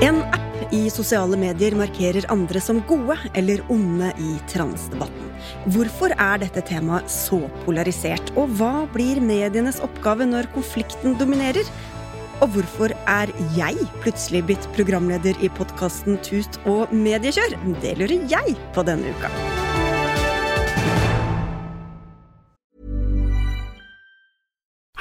En app i sosiale medier markerer andre som gode eller onde i transdebatten. Hvorfor er dette temaet så polarisert, og hva blir medienes oppgave når konflikten dominerer? Og hvorfor er jeg plutselig blitt programleder i podkasten Tut og mediekjør? Det lurer jeg på denne uka.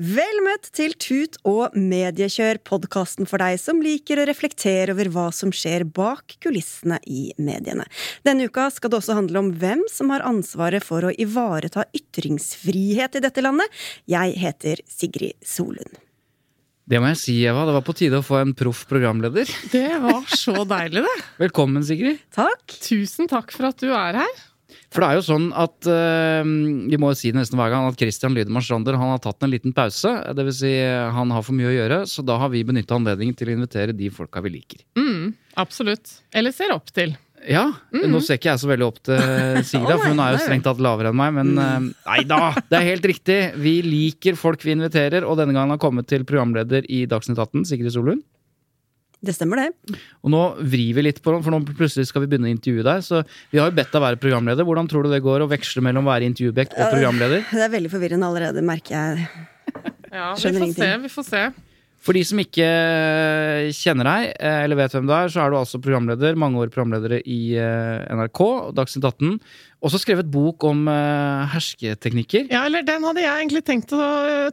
Vel møtt til Tut og mediekjør, podkasten for deg som liker å reflektere over hva som skjer bak kulissene i mediene. Denne uka skal det også handle om hvem som har ansvaret for å ivareta ytringsfrihet i dette landet. Jeg heter Sigrid Solund. Det må jeg si, Eva. Det var på tide å få en proff programleder. Det var så deilig, det. Velkommen, Sigrid. Takk. Tusen takk for at du er her. For det er jo sånn at uh, Vi må jo si nesten hver gang at Christian Lydemann Strander han har tatt en liten pause. Det vil si, han har for mye å gjøre, så da har vi benytta anledningen til å invitere de folka vi liker. Mm, absolutt. Eller ser opp til. Ja. Mm. Nå ser ikke jeg så veldig opp til Sigrid, for hun er jo strengt tatt lavere enn meg. Men uh, nei da, det er helt riktig. Vi liker folk vi inviterer, og denne gangen har kommet til programleder i Dagsnytt 18, Sigrid Solund. Det stemmer, det. Og nå vrir vi litt på for nå plutselig skal vi begynne å intervjue deg. Så vi har jo bedt deg være programleder. Hvordan tror du det går å veksle mellom å være intervjuobjekt og programleder? Det er veldig forvirrende allerede, merker jeg. Ja, vi får se, vi får se. For de som ikke kjenner deg, eller vet hvem du er, så er du altså programleder, mange år programledere i NRK, Dagsnytt 18. Også skrevet bok om uh, hersketeknikker. Ja, eller den hadde jeg egentlig tenkt å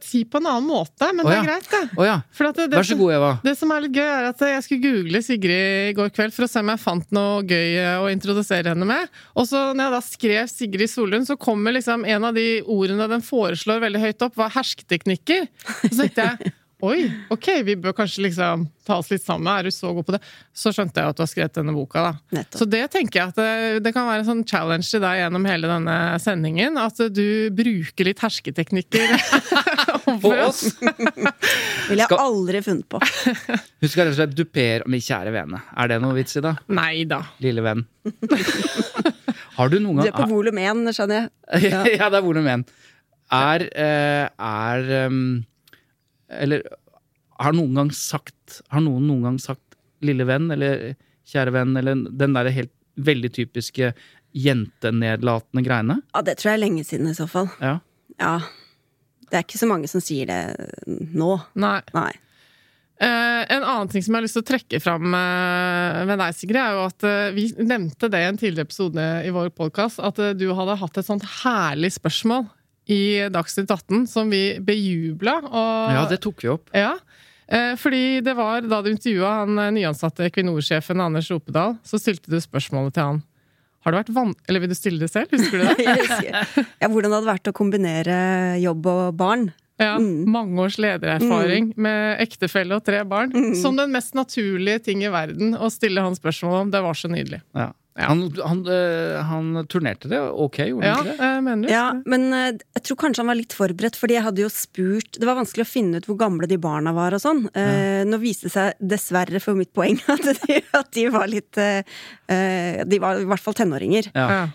si på en annen måte, men oh, ja. det er greit, det. Oh, ja. det, det Vær så god, Eva. Det som er litt gøy, er at jeg skulle google Sigrid i går kveld for å se om jeg fant noe gøy å introdusere henne med. Og så når jeg da skrev Sigrid Solund, så kommer liksom en av de ordene den foreslår veldig høyt opp, var hersketeknikker. Og så tenkte jeg Oi, ok, vi bør kanskje liksom ta oss litt sammen. Er du så god på det? Så skjønte jeg at du har skrevet denne boka, da. Nettopp. Så det tenker jeg at det, det, kan være en sånn challenge til deg gjennom hele denne sendingen. At du bruker litt hersketeknikker overfor oss. Ville jeg aldri funnet på. Hun skal rett og slett dupere Min kjære vene. Er det noe vits i det? Nei da. Lille venn. Har du noen gang Du er på volum én, skjønner jeg. Ja. ja, det er volum én. Er, eh, er um eller har noen gang sagt Har noen noen gang sagt 'lille venn' eller 'kjære venn' eller den derre helt veldig typiske jentenedlatende greiene? Ja, det tror jeg er lenge siden i så fall. Ja. ja. Det er ikke så mange som sier det nå. Nei. Nei. Uh, en annen ting som jeg har lyst til å trekke fram uh, med deg, Sigrid, er jo at uh, vi nevnte det i en tidligere episode i vår podkast, at du hadde hatt et sånt herlig spørsmål i Dagsnytt 18 som vi bejubla. Og, ja, det tok vi opp. Ja, eh, fordi det var da du intervjua han eh, nyansatte Equinor-sjefen Anders Ropedal, så stilte du spørsmålet til han. Har det vært van Eller vil du stille det selv? Husker du det? ja, hvordan det hadde vært å kombinere jobb og barn. Ja, mm. Mange års ledererfaring mm. med ektefelle og tre barn. Mm. Som den mest naturlige ting i verden å stille han spørsmål om. Det var så nydelig. Ja. Han, han, uh, han, turnerte det ok, gjorde ja, han ikke det? Mener du? Ja, men uh, jeg tror kanskje han var litt forberedt, fordi jeg hadde jo spurt Det var vanskelig å finne ut hvor gamle de barna var og sånn. Ja. Nå viste det seg dessverre for mitt poeng at de, at de var litt De var i hvert fall tenåringer. Ja.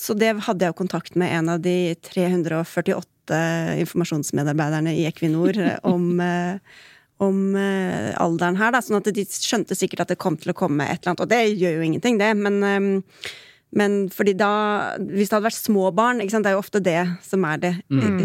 så det hadde jeg jo kontakt med en av de 348 informasjonsmedarbeiderne i Equinor om om uh, alderen her, da, sånn at de skjønte sikkert at det kom til å komme et eller annet. Og det gjør jo ingenting, det, men, um, Men fordi da Hvis det hadde vært små barn, ikke sant, det er jo ofte det som er det mm.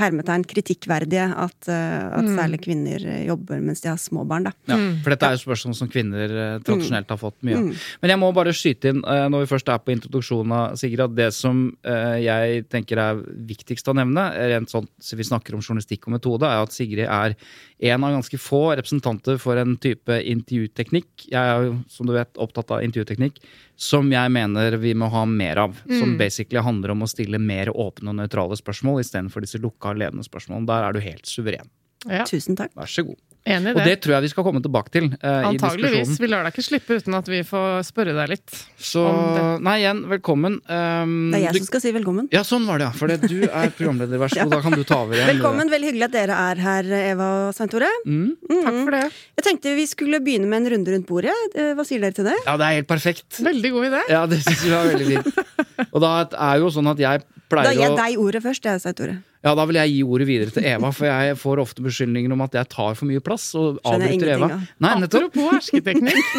hermetegn kritikkverdige, at, eh, at særlig kvinner eh, jobber mens de har små barn, da. Ja, for dette er jo spørsmål som kvinner eh, tradisjonelt har fått mye av. Men jeg må bare skyte inn, eh, når vi først er på introduksjonen av Sigrid, at det som eh, jeg tenker er viktigst å nevne, rent sånn så vi snakker om journalistikk og metode, er at Sigrid er en av ganske få representanter for en type intervjuteknikk. Jeg er jo, som du vet, opptatt av intervjuteknikk, som jeg mener vi må ha mer av. Som basically handler om å stille mer åpne og nøytrale spørsmål istedenfor disse lukka, ledende spørsmålene. Der er du helt suveren. Ja, Tusen takk. Vær så god. Enig i Og det. det tror jeg vi skal komme tilbake til Uh, Antageligvis. Vi lar deg ikke slippe uten at vi får spørre deg litt. Så om Nei, igjen, velkommen. Um, Det er jeg du- som skal si velkommen. Ja, sånn var det, ja. For det, du er programleder, vær så god. Da kan du ta over igjen. Velkommen, veldig hyggelig at dere er her, Eva og Svein Tore. Mm. Takk for det. Jeg tenkte vi skulle begynne med en runde rundt bordet. Eh, Hva sier dere til det? Ja, det er helt perfekt. Veldig god idé. Ja, det syns vi var veldig fint. Og da er jo sånn at jeg pleier å Da gir jeg deg ordet først, jeg, Svein Tore. Ja, da vil jeg gi ordet videre til Eva, for jeg får ofte beskyldninger om at jeg tar for mye plass og avbryter Eva. av. Nei, nettopp. Apropos hersketeknikk.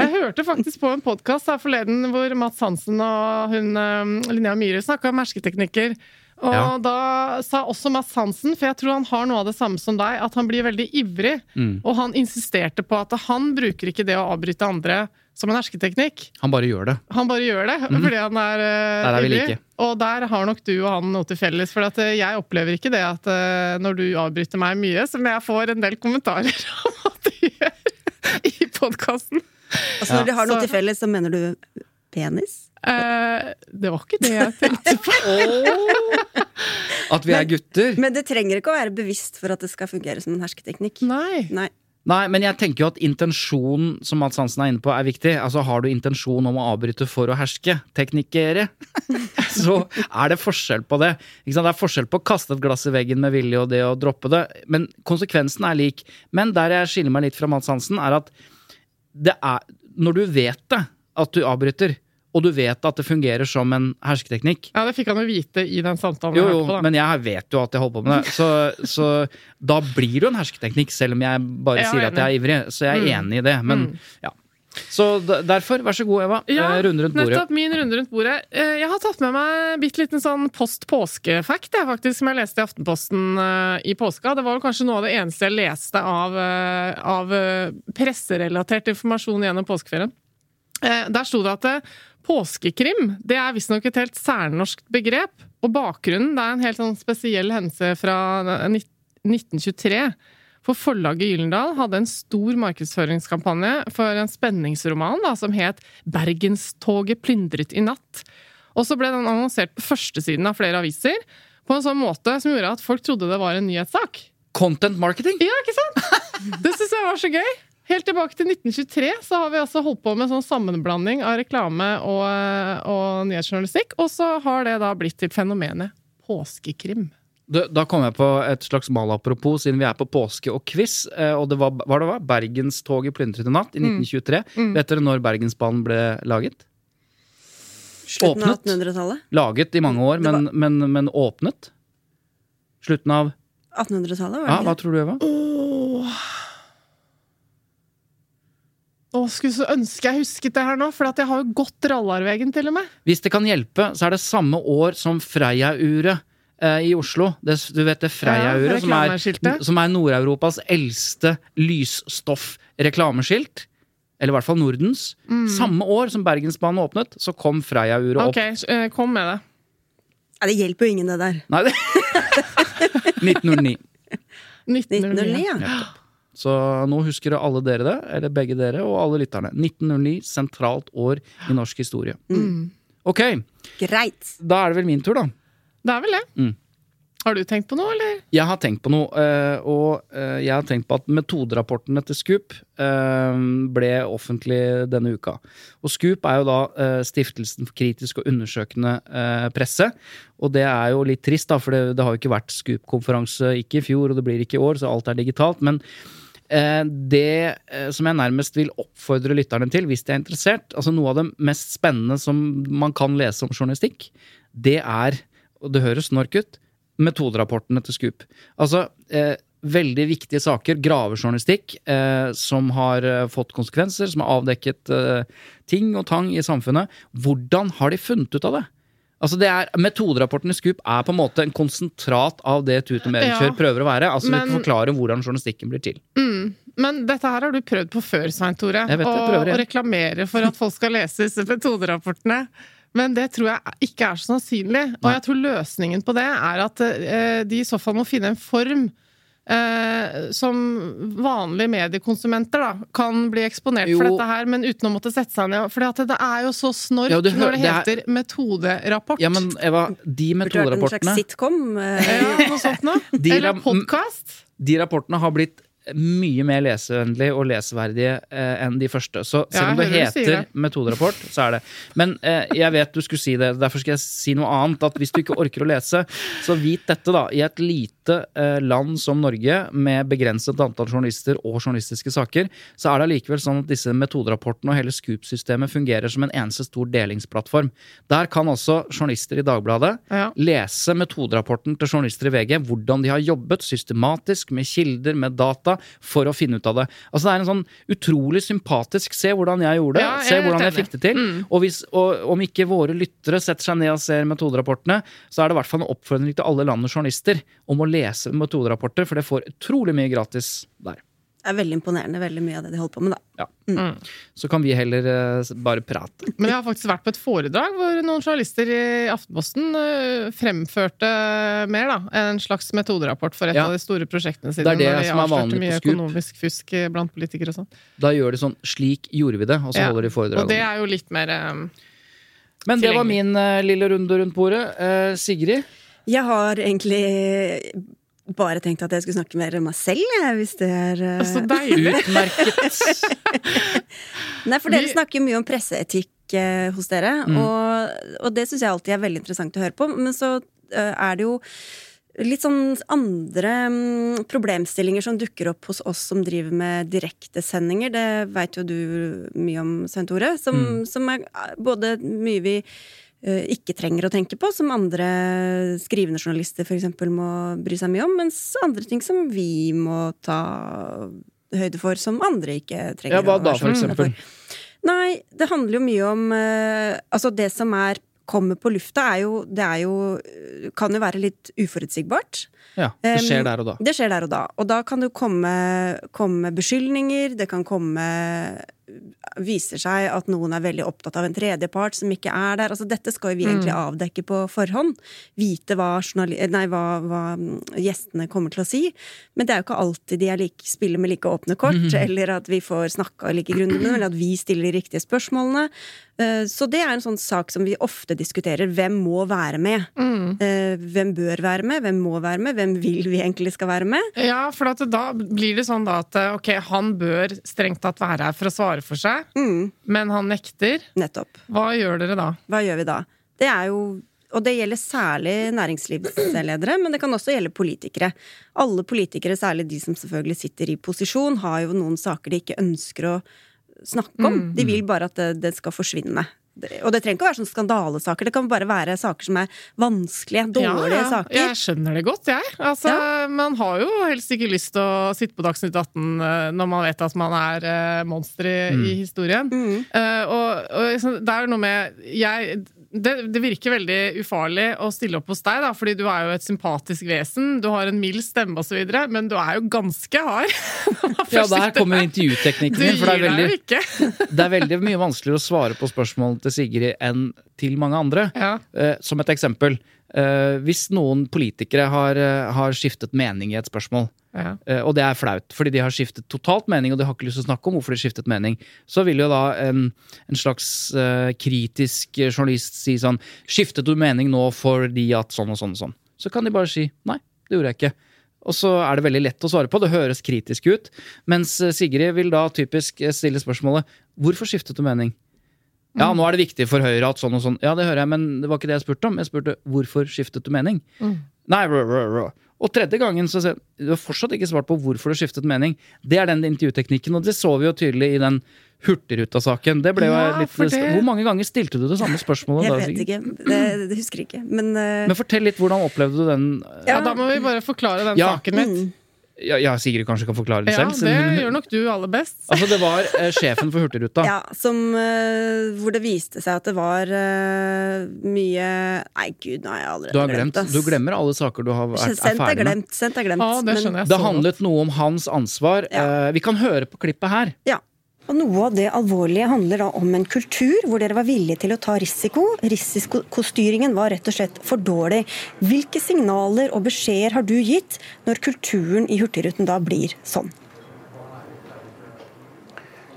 Jeg hørte faktisk på en podkast her forleden hvor Mats Hansen og hun eh, Linnea Myhre snakka om hersketeknikker. Og Ja. da sa også Mats Hansen, for jeg tror han har noe av det samme som deg, at han blir veldig ivrig. Mm. Og han insisterte på at han bruker ikke det å avbryte andre som en hersketeknikk. Han bare gjør det. Han bare gjør det fordi han er, uh. Der er vi like. Og der har nok du og han noe til felles. For at, uh, jeg opplever ikke det at uh, når du avbryter meg mye, som jeg får en del kommentarer om at du gjør i podkasten. Altså, når de har noe Så- til felles, så mener du penis? Uh, det var ikke det jeg tenkte på. At vi er gutter. Men det trenger ikke å være bevisst for at det skal fungere som en hersketeknikk. Nei. Nei. Nei, men jeg tenker jo at intensjonen som Mads Hansen er inne på, er viktig. Altså, Har du intensjon om å avbryte for å herske, teknikere, så er det forskjell på det. Ikke sant? Det er forskjell på å kaste et glass i veggen med vilje og det å droppe det. Men konsekvensen er lik. Men der jeg skiller meg litt fra Mads Hansen, er at det er Når du vet det, at du avbryter, og du vet at det fungerer som en hersketeknikk, Ja, det fikk han jo vite i den samtalen jo, jo, på. da. men jeg vet jo at jeg holder på med det. Så, så da blir det jo en hersketeknikk, selv om jeg bare Jeg er sier at jeg er ivrig. Så jeg er enig i det. Men ja. Så derfor, vær så god, Eva. Ja, Eh, runde rundt bordet. nettopp. Min runde rundt bordet. Eh, Jeg har tatt med meg bitte liten sånn post påske-fact, som jeg leste i Aftenposten eh, i påska. Det var kanskje noe av det eneste jeg leste av, av presserelatert informasjon gjennom påskeferien. Der sto det at påskekrim det er visstnok et helt særnorsk begrep. Og bakgrunnen det er en helt sånn spesiell hendelse fra eh, 1923. For forlaget Gyllendal hadde en stor markedsføringskampanje for en spenningsroman da, som het 'Bergenstoget plyndret i natt'. Og så ble den annonsert på førstesiden av flere aviser på en sånn måte som gjorde at folk trodde det var en nyhetssak. Content marketing! Ja, ikke sant? Det syns jeg var så gøy. Helt tilbake til 1923 så har vi altså holdt på med sånn sammenblanding av reklame og, og nyhetsjournalistikk. Og så har det da blitt til fenomenet påskekrim. Da, da kom jeg på et slags malapropos, siden vi er på påske og quiz. eh, Og det var, var det var? Bergenstoget plyndret i natt i 1923. Vet dere når Bergensbanen ble laget? Slutten av 1800-tallet. Laget i mange år, men, var- men, men, men åpnet? Slutten av 1800-tallet, var Ja, hva tror du, Eva? Å, skulle så ønske jeg husket det her nå, for at jeg har jo gått Rallarvegen til og med. Hvis det kan hjelpe, så er det samme år som Freia-uret eh, i Oslo. Det, du vet det Freia-uret, Ja, som, er, som er Nord-Europas eldste lysstoff-reklameskilt. Eller i hvert fall Nordens. Samme år som Bergensbanen åpnet, så kom Freia-uret opp. Ok, eh, kom med det. Ja, det hjelper jo ingen, det der. Nei, det 1909. 1909. 1909, ja. Nettopp. Så nå husker alle dere det, eller begge dere, og alle lytterne. 1909, sentralt år i norsk historie. Ok, Greit. Mm. da er det vel min tur, da. Det er vel det. Mm. Har du tenkt på noe, eller? Jeg har tenkt på noe, eh, og eh, jeg har tenkt på at metoderapportene til Scoop eh, ble offentlig denne uka. Og Scoop er jo da Stiftelsen for kritisk og undersøkende presse. Og det er jo litt trist, da, for det, det har jo ikke vært Scoop-konferanse ikke i fjor, og det blir ikke i år, så alt er digitalt. men det eh, som jeg nærmest vil oppfordre lytterne til, hvis de er interessert altså Noe av det mest spennende som man kan lese om journalistikk, det er, og det høres snork ut, metoderapportene til Scoop. Altså, eh, veldig viktige saker, gravejournalistikk, eh, som har eh, fått konsekvenser, som har avdekket eh, ting og tang i samfunnet. Hvordan har de funnet ut av det? Altså det er, Metoderapporten i Scoop er på en måte en konsentrat av det Tut og Medikjør Ja, prøver å være. Altså men- Vi forklarer hvordan journalistikken blir til. Mm. Men dette her har du prøvd på før, Svein Tore. Jeg vet jeg å- prøver igjen. Å reklamere for at folk skal lese disse metoderapportene. Men det tror jeg ikke er så sannsynlig. Og jeg tror løsningen på det er at eh, de i så fall må finne en form eh, som vanlige mediekonsumenter da, kan bli eksponert Jo. for dette her, men uten å måtte sette seg ned. For det er jo så snork Ja, du når det det er- heter metoderapport. Ja, men Eva, de Burde vært en slags metoderapportene sitcom. eh, Ja, noe sånt noe. Eller podkast. De rapportene har blitt mye mer lesevennlig og leseverdige eh, enn de første. Så selv om det du sier heter det. metoderapport, så er det. Men eh, jeg vet du skulle si det, derfor skal jeg si noe annet. At hvis du ikke orker å lese, så vit dette, da. I et lite eh, land som Norge, med begrenset antall journalister og journalistiske saker, så er det allikevel sånn at disse metoderapportene og hele Scoop-systemet fungerer som en eneste stor delingsplattform. Der kan også journalister i Dagbladet Ja. lese metoderapporten til journalister i VG, hvordan de har jobbet systematisk med kilder, med data, for å finne ut av det. Altså Det er en sånn utrolig sympatisk Se hvordan jeg gjorde det, Ja, jeg se hvordan jeg fikk det til. Mm. Og, hvis, og om ikke våre lyttere setter seg ned og ser metoderapportene, så er det i hvert fall en oppfordring til alle landets journalister om å lese metoderapporter, for det får utrolig mye gratis der. Det er veldig imponerende, veldig mye av det de holder på med, da. Ja. Så kan vi heller uh, bare prate. Men jeg har faktisk vært på et foredrag hvor noen journalister i Aftenposten uh, fremførte mer, da. En slags metoderapport for et Ja. av de store prosjektene sine. Det er det når de som er vanlig vanlig på mye Scoop. økonomisk fusk blant politikere og sånn. Da gjør de sånn 'slik gjorde vi det', og så Ja. holder de foredrag. Og det det. er jo litt mer um, Men det var min uh, lille runde rundt bordet. Sigrid? Jeg har egentlig bare tenkt at jeg skulle snakke mer om meg selv, jeg, hvis det er uh... Så deilig! Utmerket. Nei, for dere snakker mye om presseetikk uh, hos dere, Mm. og, og det syns jeg alltid er veldig interessant å høre på. Men så uh, er det jo litt sånn andre mm, problemstillinger som dukker opp hos oss som driver med direktesendinger. Det veit jo du mye om, Svein Tore. Som, Mm. som er eh, både mye vi eh, ikke trenger å tenke på, som andre skrivende journalister f.eks. må bry seg mye om, mens andre ting som vi må ta høyde for, som andre ikke trenger Ja, hva å da, være så for eksempel? Nei, det handler jo mye om eh, Altså, det som er kommer på lufta, er jo Det er jo Kan jo være litt uforutsigbart. Ja, det skjer der og da. Det skjer der og da. Og da kan det jo komme, komme beskyldninger, det kan komme Viser seg at noen er veldig opptatt av en tredjepart som ikke er der. Altså, dette skal vi egentlig avdekke på forhånd. Vite hva, nei, hva, hva mm, gjestene kommer til å si. Men det er jo ikke alltid de like, spiller med like åpne kort, eller at vi får snakka like grundig med eller at vi stiller de riktige spørsmålene. Eh, Så det er en sånn sak som vi ofte diskuterer. Hvem må være med? Mm. Hvem bør være med? Hvem må være med? Hvem vil vi egentlig skal være med? Ja, for at da blir det sånn da at eh, ok, han bør strengt tatt være her for å svare for seg, Mm, men han nekter. nettopp. Hva gjør dere da? Hva gjør vi da? Det er jo og det gjelder særlig næringslivsledere, men det kan også gjelde politikere. Alle politikere, særlig de som selvfølgelig sitter i posisjon, har jo noen saker de ikke ønsker å snakke om. Mm. De vil bare at det, det skal forsvinne. Og det trenger ikke å være sånne skandalesaker, det kan bare være saker som er vanskelige, dårlige ja, ja. saker. Jeg skjønner det godt, jeg. Altså, Man har jo helst ikke lyst til å sitte på Dagsnytt 18 eh, når man vet at man er uh, monster i, i historien. Mm. Uh, og, og liksom, det er jo noe med jeg, det, det virker veldig ufarlig å stille opp hos deg, da, fordi du er jo et sympatisk vesen. Du har en mild stemme osv., men du er jo ganske hard. Ja, der kommer intervjuteknikken Du min. For det er, veldig, det er veldig mye vanskeligere å svare på spørsmål til Sigrid enn til mange andre. Ja. Uh, som et eksempel. Uh, hvis noen politikere har, uh, har skiftet mening i et spørsmål, Ja. eh, og det er flaut, fordi de har skiftet totalt mening, og de har ikke lyst til å snakke om hvorfor de skiftet mening, så vil jo da en, en slags uh, kritisk journalist si sånn Skiftet du mening nå fordi at sånn og sånn og sånn? Så kan de bare si nei, det gjorde jeg ikke. Og så er det veldig lett å svare på, det høres kritisk ut. Mens eh, Sigrid vil da typisk eh, stille spørsmålet hvorfor skiftet du mening? Ja, nå er det viktig for Høyre at sånn og sånn. Ja, det hører jeg, men det var ikke det jeg spurte om. Jeg spurte hvorfor skiftet du mening? Nei, rå, rå, rå. Og tredje gangen så sier du har fortsatt ikke svart på hvorfor du skiftet mening. Det er den intervjuteknikken, og det så vi jo tydelig i den Hurtigruta-saken. Det ble jo Ja, litt det- Hvor mange ganger stilte du det samme spørsmålet? Jeg da, vet ikke. Det, det husker jeg ikke. Men, uh... Men fortell litt, hvordan opplevde du den? Ja, da må vi bare forklare den Ja. saken litt. mm. Ja, ja, Sigrid kanskje kan forklare det Ja, selv. det gjør nok du aller best. Altså, det var eh, sjefen for Hurtigruta. Ja, som, eh, hvor det viste seg at det var eh, mye Nei, gud, nå har jeg allerede Du har glemt, glemt du glemmer alle saker du har vært, Sendt er glemt. Sendt er glemt. Ja, det men- skjønner jeg Det handlet noe om hans ansvar. Ja. Eh, vi kan høre på klippet her. Ja. Og noe av det alvorlige handler da om en kultur hvor dere var villige til å ta risiko. Risikostyringen var rett og slett for dårlig. Hvilke signaler og beskjeder har du gitt når kulturen i Hurtigruten da blir sånn?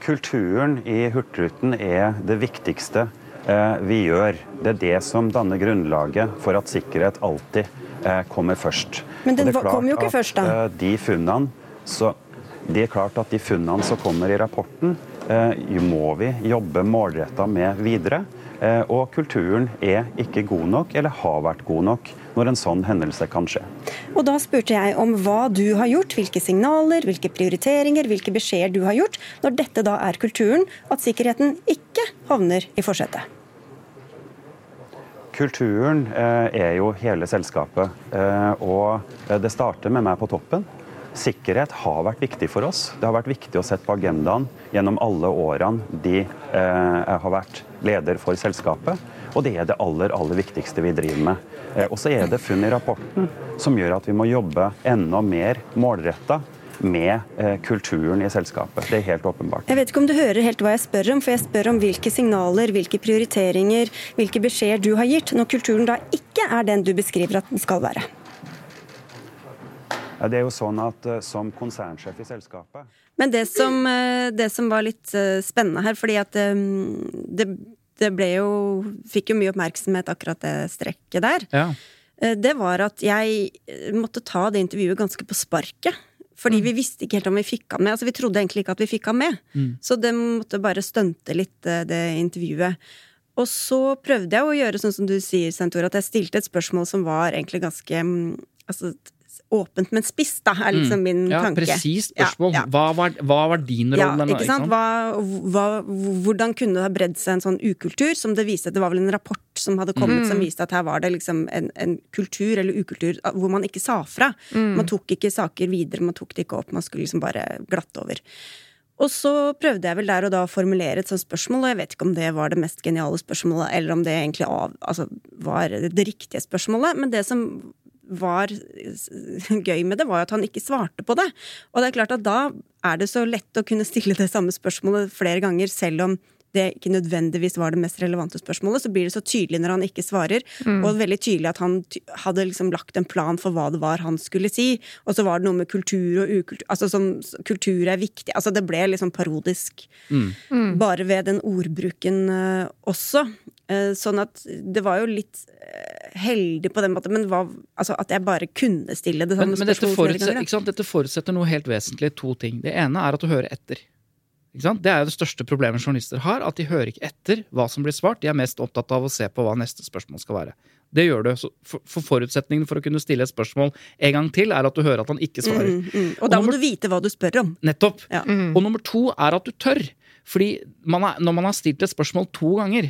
Kulturen i Hurtigruten er det viktigste eh, vi gjør. Det er det som danner grunnlaget for at sikkerhet alltid eh, kommer først. Men den kom jo ikke først, da. eh, De funnene, så, det er klart at de funnene som kommer i rapporten, eh, må vi jobbe målretta med videre. Eh, og kulturen er ikke god nok, eller har vært god nok, når en sånn hendelse kan skje. Og da spurte jeg om hva du har gjort, hvilke signaler, hvilke prioriteringer, hvilke beskjeder du har gjort, når dette da er kulturen, at sikkerheten ikke havner i forsetet. Kulturen eh, er jo hele selskapet, og det starter med meg på toppen. Sikkerhet har vært viktig for oss. Det har vært viktig å sette på agendaen gjennom alle årene de eh, har vært leder for selskapet. Og det er det aller, aller viktigste vi driver med. Eh, og så er det funn i rapporten som gjør at vi må jobbe enda mer målretta med eh, kulturen i selskapet. Det er helt åpenbart. Jeg vet ikke om du hører helt hva jeg spør om, for jeg spør om hvilke signaler, hvilke prioriteringer, hvilke beskjeder du har gitt, når kulturen da ikke er den du beskriver at den skal være. Ja, Det er jo sånn at eh, Som konsernsjef i selskapet Men det som, eh, det som var litt eh, spennende her, fordi at det, det ble jo Fikk jo mye oppmerksomhet, akkurat det strekket der. Ja. Eh, Det var at jeg måtte ta det intervjuet ganske på sparket. Fordi vi visste ikke helt om vi fikk han med. Altså Vi trodde egentlig ikke at vi fikk han med. Så det måtte bare stunte litt, det intervjuet. Og så prøvde jeg å gjøre sånn som du sier, Sentor, at jeg stilte et spørsmål som var egentlig ganske mm, altså, åpent, men spisst, da, er liksom min ja, tanke. Presist Ja, spørsmål. ja. Hva, var, hva var din rolle? Ja, nå, ikke sant? Hva, hva, hvordan kunne det ha bredd seg en sånn ukultur, som det viste Det var vel en rapport som hadde kommet som viste at her var det liksom en, en kultur eller ukultur ah, hvor man ikke sa fra. Man tok ikke saker videre, man tok det ikke opp, man skulle liksom bare glatte over. Og så prøvde jeg vel der og da å formulere et sånt spørsmål, og jeg vet ikke om det var det mest geniale spørsmålet, eller om det egentlig av, altså, var det riktige spørsmålet, men det som var gøy med det, var jo at han ikke svarte på det. Og det er klart at da er det så lett å kunne stille det samme spørsmålet flere ganger, selv om det ikke nødvendigvis var det mest relevante spørsmålet, så blir det så tydelig når han ikke svarer, og veldig tydelig at han hadde liksom lagt en plan for hva det var han skulle si, og så var det noe med kultur og ukultur Altså som kultur er viktig Altså det ble liksom parodisk bare ved den ordbruken eh, også. Eh, sånn at det var jo litt eh, heldig på den måten, men hva, altså at jeg bare kunne stille det Men, samme men dette, spørsmålet flere forutsetter, ganger. ikke sant? dette forutsetter noe helt vesentlig. To ting. Det ene er at du hører etter. Ikke sant? Det er jo det største problemet journalister har, at de hører ikke etter hva som blir svart. De er mest opptatt av å se på hva neste spørsmål skal være. Det gjør du. For, for forutsetningen for å kunne stille et spørsmål en gang til, er at du hører at han ikke svarer. Mm, mm. Og da må nummer- du vite hva du spør om. Nettopp. Ja. Og nummer to er at du tør. Fordi man er, når man har stilt et spørsmål to ganger,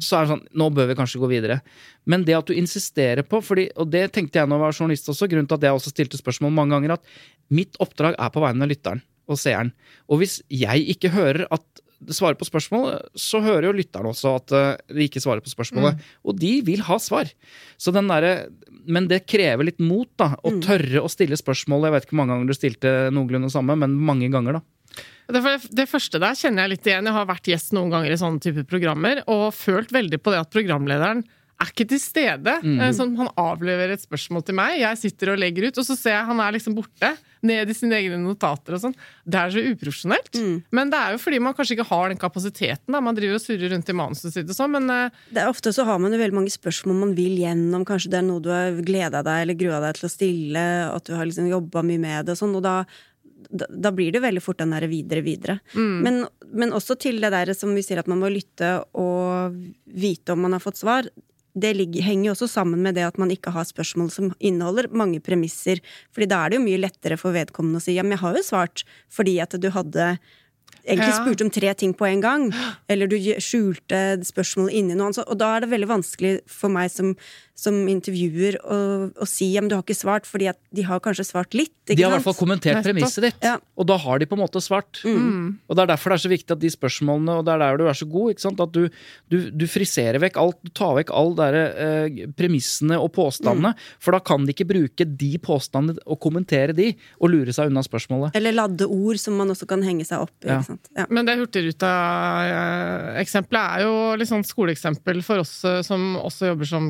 så er det sånn Nå bør vi kanskje gå videre. Men det at du insisterer på, fordi, og det tenkte jeg når jeg var journalist også, grunnen til at jeg også stilte spørsmål mange ganger, at mitt oppdrag er på vegne av lytteren og seeren. Og hvis jeg ikke hører at det svarer på spørsmål, så hører jo lytteren også at eh, de ikke svarer på spørsmålet. Og de vil ha svar. Så den der, Men det krever litt mot, da. Å tørre å stille spørsmål. Jeg vet ikke hvor mange ganger du stilte noenlunde samme, men mange ganger, da. Det, det første der kjenner jeg litt igjen. Jeg har vært gjest noen ganger i sånne type programmer og følt veldig på det at programlederen er ikke til stede. Mm. Sånn, han avleverer et spørsmål til meg, jeg sitter og legger ut, og så ser jeg han er liksom borte. Ned i sine egne notater og sånn. Det er så uprofesjonelt. Men det er jo fordi man kanskje ikke har den kapasiteten. da, Man driver og surrer rundt i manuset sitt og sånn, men uh, Det er Ofte så har man jo veldig mange spørsmål man vil gjennom. Kanskje det er noe du har gleda deg eller grua deg til å stille, at du har liksom jobba mye med det og sånn. Og da, da, blir det veldig fort den derre videre, videre. Men, men også til det der som vi sier at man må lytte og vite om man har fått svar. Det ligger, henger jo også sammen med det at man ikke har spørsmål som inneholder mange premisser. Fordi da er det jo mye lettere for vedkommende å si ja, men jeg har jo svart fordi at du hadde egentlig Ja. spurte om tre ting på en gang. Eller du skjulte spørsmålet inni noe annet. Og da er det veldig vanskelig for meg som, som intervjuer og, og si at du har ikke svart, fordi at de har kanskje svart litt. Ikke De har i hvert fall kommentert premisset ditt, Ja. og da har de på en måte svart. Mm. Og Det er derfor det er så viktig at de spørsmålene, og det er der du er så god, ikke sant? at du, du, du friserer vekk alt. Du tar vekk alle der, eh, premissene og påstandene, for da kan de ikke bruke de påstandene og kommentere de, og lure seg unna spørsmålet. Eller ladde ord som man også kan henge seg opp i. Ja. Ja. Men det Hurtigruta-eksempelet er jo litt sånn skoleeksempel for oss eh, som også jobber som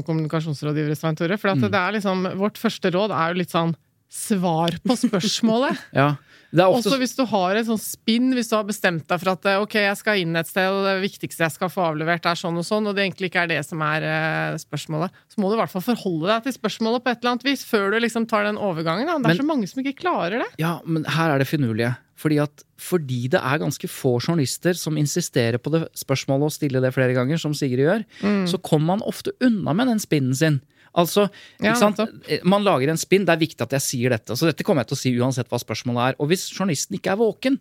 kommunikasjonsrådgivere, Svein Tore. For at det er liksom, vårt første råd er jo litt sånn svar på spørsmålet. Ja. Også hvis du har et sånn spinn, hvis du har bestemt deg for at eh, ok, jeg skal inn et sted, og det viktigste jeg skal få avlevert er sånn og sånn, og det egentlig ikke er det som er eh, spørsmålet, så må du i hvert fall forholde deg til spørsmålet på et eller annet vis før du liksom tar den overgangen. Da. Det er Men- så mange som ikke klarer det. Ja, men her er det finurlige. Fordi, at, fordi det er ganske få journalister som insisterer på det spørsmålet og stiller det flere ganger, som Sigrid gjør, Mm. så kommer man ofte unna med den spinnen sin. Altså, Ja, sant? Man lager en spinn. Det er viktig at jeg sier dette. Så dette kommer jeg til å si uansett hva spørsmålet er. Og hvis journalisten ikke er våken,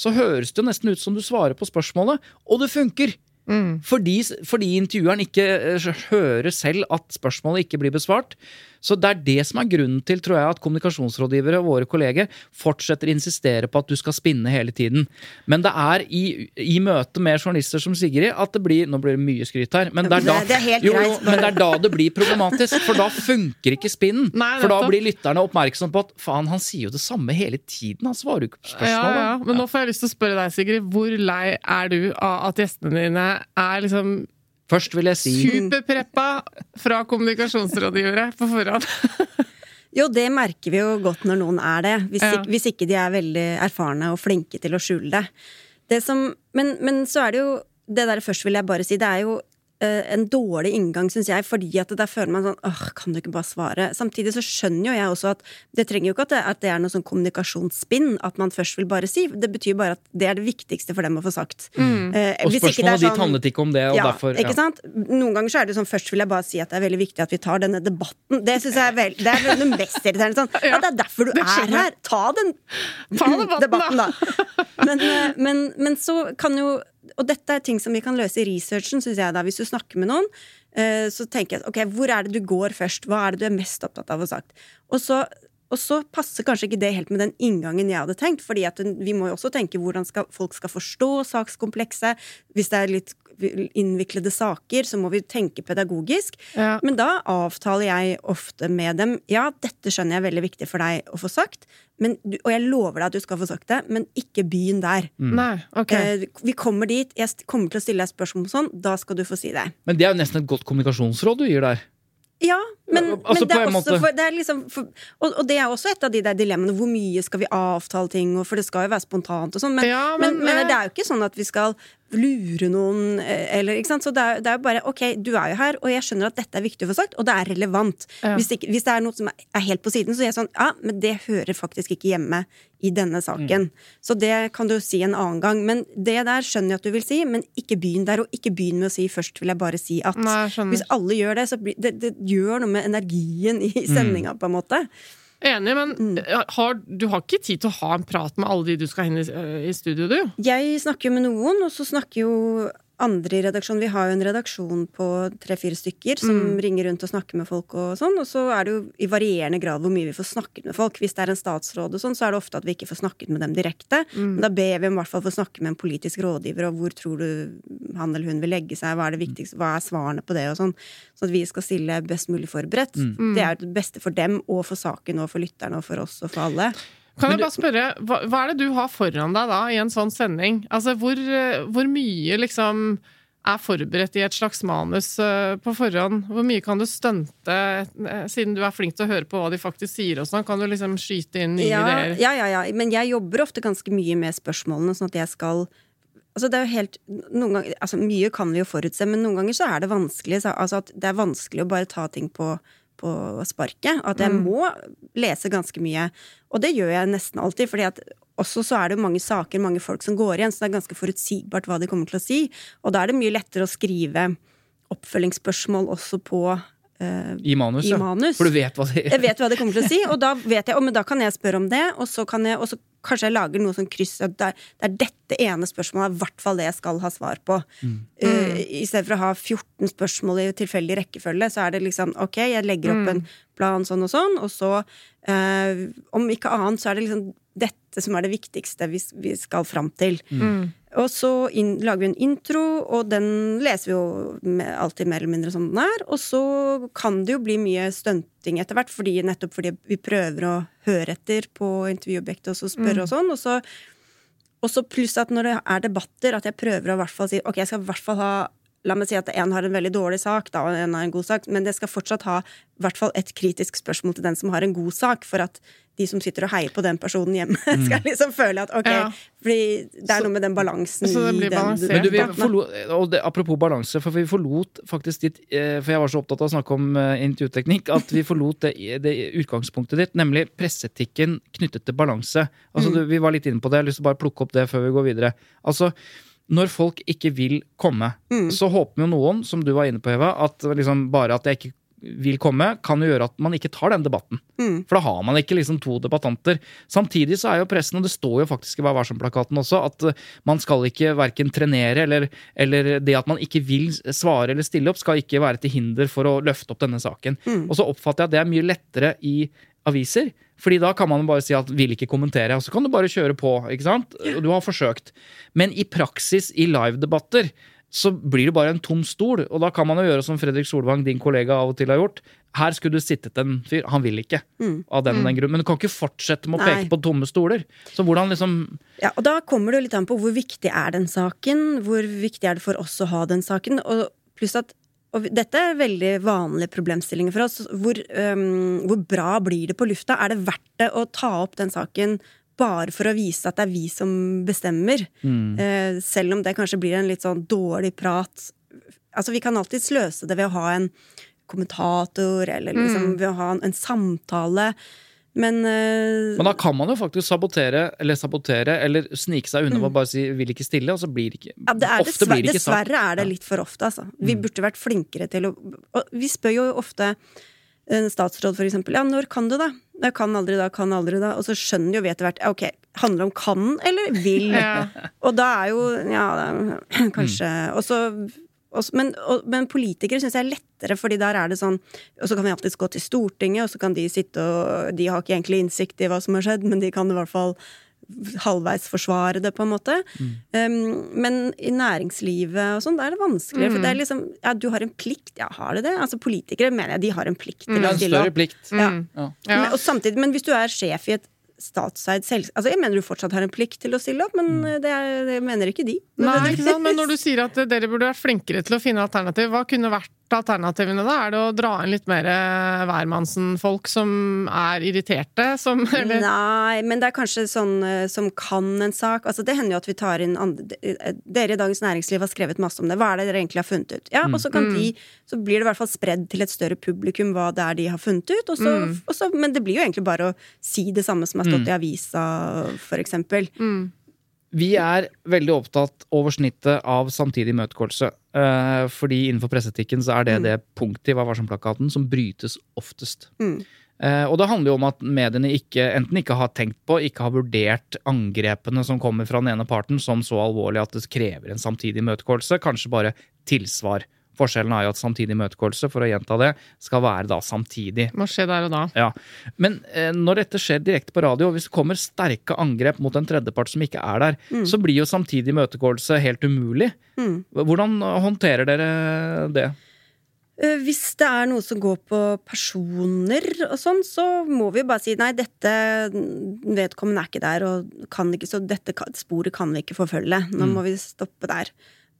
så høres det nesten ut som du svarer på spørsmålet, og det funker! Mm. Fordi, fordi intervjueren ikke eh, hører selv at spørsmålet ikke blir besvart. Så det er det som er grunnen til tror jeg, at kommunikasjonsrådgivere og våre kolleger fortsetter å insistere på at du skal spinne hele tiden. Men det er i, i møte med journalister som Sigrid at det blir Nå blir det mye skryt her, men det er, da, det er jo, jo, greit, men det er da det blir problematisk. For da funker ikke spinnen. Nei, for da blir lytterne oppmerksom på at faen, han sier jo det samme hele tiden. Han svarer jo ikke på Ja, ja. Men nå får jeg lyst til å spørre deg, Sigrid. Hvor lei er du av at gjestene dine er liksom Først vil jeg si superpreppa fra kommunikasjonsrådgivere på forhånd? Jo, det merker vi jo godt når noen er det. Hvis, Ja. ikke, hvis ikke de er veldig erfarne og flinke til å skjule det. det som, men, men så er det jo Det der først vil jeg bare si, det er jo en dårlig inngang, syns jeg, fordi at der føler man sånn åh, kan du ikke bare svare? Samtidig så skjønner jo jeg også at det trenger jo ikke at det, at det er noe sånn kommunikasjonsspinn, at man først vil bare si. Det betyr bare at det er det viktigste for dem å få sagt. Eh, Og spørsmålet ditt sånn- handlet ikke om det, og ja, derfor ikke sant? Noen ganger så er det sånn, først vil jeg bare si at det er veldig viktig at vi tar denne debatten. Det synes jeg er vel, det er det mest irriterende. Sånn. Ja, det er derfor du er her! Ta den Ta debatten, da. da! Men, eh, men, men så kan jo Og dette er ting som vi kan løse i researchen, syns jeg. da Hvis du snakker med noen, eh, så tenker jeg ok, hvor er det du går først? Hva er det du er mest opptatt av å sagt? Og så og så passer kanskje ikke det helt med den inngangen jeg hadde tenkt. fordi at vi må jo også tenke hvordan skal, folk skal forstå sakskomplekset. Hvis det er litt innviklede saker, så må vi tenke pedagogisk. Ja. Men da avtaler jeg ofte med dem ja, dette skjønner jeg er veldig viktig for deg å få sagt, men, og jeg lover deg at du skal få sagt det, men ikke begynn der. Nei, ok. Eh, vi kommer dit, jeg kommer til å stille deg spørsmål om sånn, da skal du få si det. Men det er jo nesten et godt kommunikasjonsråd du gir der. Ja, men, Altså, men det er også for, det er liksom for, og, og det er også et av de der dilemmaene. Hvor mye skal vi avtale ting, og for det skal jo være spontant og sånn. Men, Ja, men, men- men det er jo ikke sånn at vi skal lure noen, eh, eller ikke sant. Så det er, det er bare ok, du er jo her, og jeg skjønner at dette er viktig å få sagt, og det er relevant. Ja. Hvis, ikke, hvis det er noe som er helt på siden, så er jeg sånn ja, men det hører faktisk ikke hjemme i denne saken. Så det kan du si en annen gang. Men det der skjønner jeg at du vil si, men ikke begynn der, og ikke begynn med å si først vil jeg bare si at. Nei. Hvis alle gjør det, så blir det, det gjør noe med energien i sendinga, på en måte. Enig, men Mm. eh, har, du har ikke tid til å ha en prat med alle de du skal inn i, eh, i studio, du? Jeg snakker jo med noen, og så snakker jo andre i redaksjonen. Vi har jo en redaksjon på tre-fire stykker som ringer rundt og snakker med folk og sånn. Og så er det jo i varierende grad hvor mye vi får snakket med folk. Hvis det er en statsråd og sånn, så er det ofte at vi ikke får snakket med dem direkte. Men da ber vi om i hvert fall få snakke med en politisk rådgiver, og hvor tror du han eller hun vil legge seg, hva er det viktigste, hva er svarene på det, og sånn. Sånn at vi skal stille best mulig forberedt. Det er jo det beste for dem, og for saken, og for lytterne, og for oss, og for alle. Kan jeg bare spørre, hva, hva er det du har foran deg da i en sånn sending? Altså, hvor, eh, hvor mye liksom er forberedt i et slags manus eh, på forhånd? Hvor mye kan du stunte, eh, siden du er flink til å høre på hva de faktisk sier og sånn? Kan du liksom skyte inn nye ja, ideer? Ja, ja, ja. Men jeg jobber ofte ganske mye med spørsmålene, sånn at jeg skal Altså det er jo helt, noen ganger, altså Mye kan vi jo forutse, men noen ganger så er det vanskelig. Så, altså at det er vanskelig å bare ta ting på, på sparket. At jeg må lese ganske mye. Og det gjør jeg nesten alltid, fordi at også så er det mange saker, mange folk som går igjen, så det er ganske forutsigbart hva de kommer til å si. Og da er det mye lettere å skrive oppfølgingsspørsmål også på Uh, I manus, I ja. For du vet hva det jeg vet hva det kommer til å si, og da vet jeg, men da kan jeg spørre om det, og så kan jeg, og så kanskje jeg lager noe sånn kryss at det er, det er dette ene spørsmålet, er i hvert fall det jeg skal ha svar på. Mm. I stedet for å ha 14 spørsmål i tilfeldig rekkefølge, så er det liksom ok, jeg legger opp en plan sånn og sånn, og så uh, Om ikke annet, så er det liksom dette som er det viktigste vi, vi skal fram til. Og så inn, lager vi en intro, og den leser vi jo med, alltid mer eller mindre som den er. Og så kan det jo bli mye stunting etter hvert, fordi, nettopp fordi vi prøver å høre etter på intervjuobjektet og så spørre og sånn. Og så, og så pluss at når det er debatter, at jeg prøver å i hvert fall si ok, jeg skal i hvert fall ha La meg si at en har en veldig dårlig sak, da, og en har en god sak, men det skal fortsatt ha i hvert fall et kritisk spørsmål til den som har en god sak, for at de som sitter og heier på den personen hjemme, skal liksom føle at ok Ja. Fordi det er noe med den balansen Så det i blir den balansert. Men du, vi forlot, og det, apropos balanse, for vi forlot faktisk ditt eh, For jeg var så opptatt av å snakke om eh, intervjuteknikk at vi forlot det, det utgangspunktet ditt, nemlig presseetikken knyttet til balanse. Altså, du, vi var litt inne på det, jeg har lyst til å bare plukke opp det før vi går videre. Altså, når folk ikke vil komme, så håper jo noen, som du var inne på, Eva, at liksom bare at jeg ikke vil komme, kan jo gjøre at man ikke tar den debatten. For da har man ikke liksom to debattanter. Samtidig så er jo pressen, og det står jo faktisk i Vær varsom-plakaten også, at eh, man skal ikke verken trenere eller, eller det at man ikke vil svare eller stille opp, skal ikke være til hinder for å løfte opp denne saken. Og så oppfatter jeg at det er mye lettere i aviser. Fordi da kan man bare si at 'vil ikke kommentere', og så kan du bare kjøre på. ikke sant? Og du har forsøkt. Men i praksis, i livedebatter, så blir det bare en tom stol. Og da kan man jo gjøre som Fredrik Solvang, din kollega, av og til har gjort. Her skulle du sittet en fyr. Han vil ikke. Av den, og den grunn. Men du kan ikke fortsette med å Nei. peke på tomme stoler. Så hvordan liksom Ja, og da kommer det jo litt an på hvor viktig er den saken, hvor viktig er det for oss å ha den saken, og pluss at og dette er veldig vanlige problemstillinger for oss. Hvor, um, hvor bra blir det på lufta? Er det verdt det å ta opp den saken bare for å vise at det er vi som bestemmer? Eh, selv om det kanskje blir en litt sånn dårlig prat. Altså, vi kan alltid sløse det ved å ha en kommentator, eller liksom ved å ha en, en samtale. Men, uh, Men da kan man jo faktisk sabotere, eller sabotere, eller snike seg unna mm. og bare si 'vil ikke stille', og så blir det ikke Ja, det er Ofte blir det ikke sagt. dessverre er det litt for ofte, altså. Vi Mm. burde vært flinkere til å og Vi spør jo ofte en statsråd for eksempel ja, når kan du da? Jeg kan aldri da, kan aldri da. Og så skjønner jo vi etter hvert ok, handler det om kan eller vil? Ja. Og da er jo ja, kanskje og så- men, og, men politikere syns jeg er lettere, fordi der er det sånn Og så kan vi alltids gå til Stortinget, og så kan de sitte og De har ikke egentlig innsikt i hva som har skjedd, men de kan i hvert fall halvveis forsvare det, på en måte. Um, men i næringslivet og sånn, da er det vanskelig. For det er liksom Ja, du har en plikt. Ja, har det det? Altså politikere mener jeg de har en plikt til Det å en stille større opp. plikt. Ja. Ja. Ja. Men, og samtidig, men hvis du er sjef i et statseid selskap Altså, jeg mener du fortsatt har en plikt til å stille opp, men det, er, det mener ikke de. Nei, ikke sant? Men når du sier at dere burde vært flinkere til å finne alternativ, hva kunne vært alternativene da? Er det å dra inn litt mer eh, hvermannsen-folk som er irriterte? Som, eller? Nei, men det er kanskje sånn eh, som kan en sak. Altså, det hender jo at vi tar inn andre eh, Dere i Dagens Næringsliv har skrevet masse om det. Hva er det dere egentlig har funnet ut? Ja, og så kan de Så blir det i hvert fall spredd til et større publikum hva det er de har funnet ut. Og så, og så, men det blir jo egentlig bare å si det samme som har stått i avisa, for eksempel. Vi er veldig opptatt over snittet av samtidig imøtegåelse. Eh, fordi innenfor presseetikken så er det det punktet i Vær varsom-plakaten som brytes oftest. Eh, og det handler jo om at mediene ikke, enten ikke har tenkt på, ikke har vurdert angrepene som kommer fra den ene parten som så alvorlig at det krever en samtidig imøtegåelse, kanskje bare tilsvar. Forskjellen er jo at samtidig imøtegåelse, for å gjenta det, skal være da samtidig. Må skje der og da. Ja, Men eh, når dette skjer direkte på radio, og hvis det kommer sterke angrep mot en tredjepart som ikke er der, så blir jo samtidig imøtegåelse helt umulig. Hvordan håndterer dere det? Eh, Hvis det er noe som går på personer og sånn, så må vi bare si nei, dette vedkommende er ikke der, og kan ikke, så dette sporet kan vi ikke forfølge. Nå må vi stoppe der.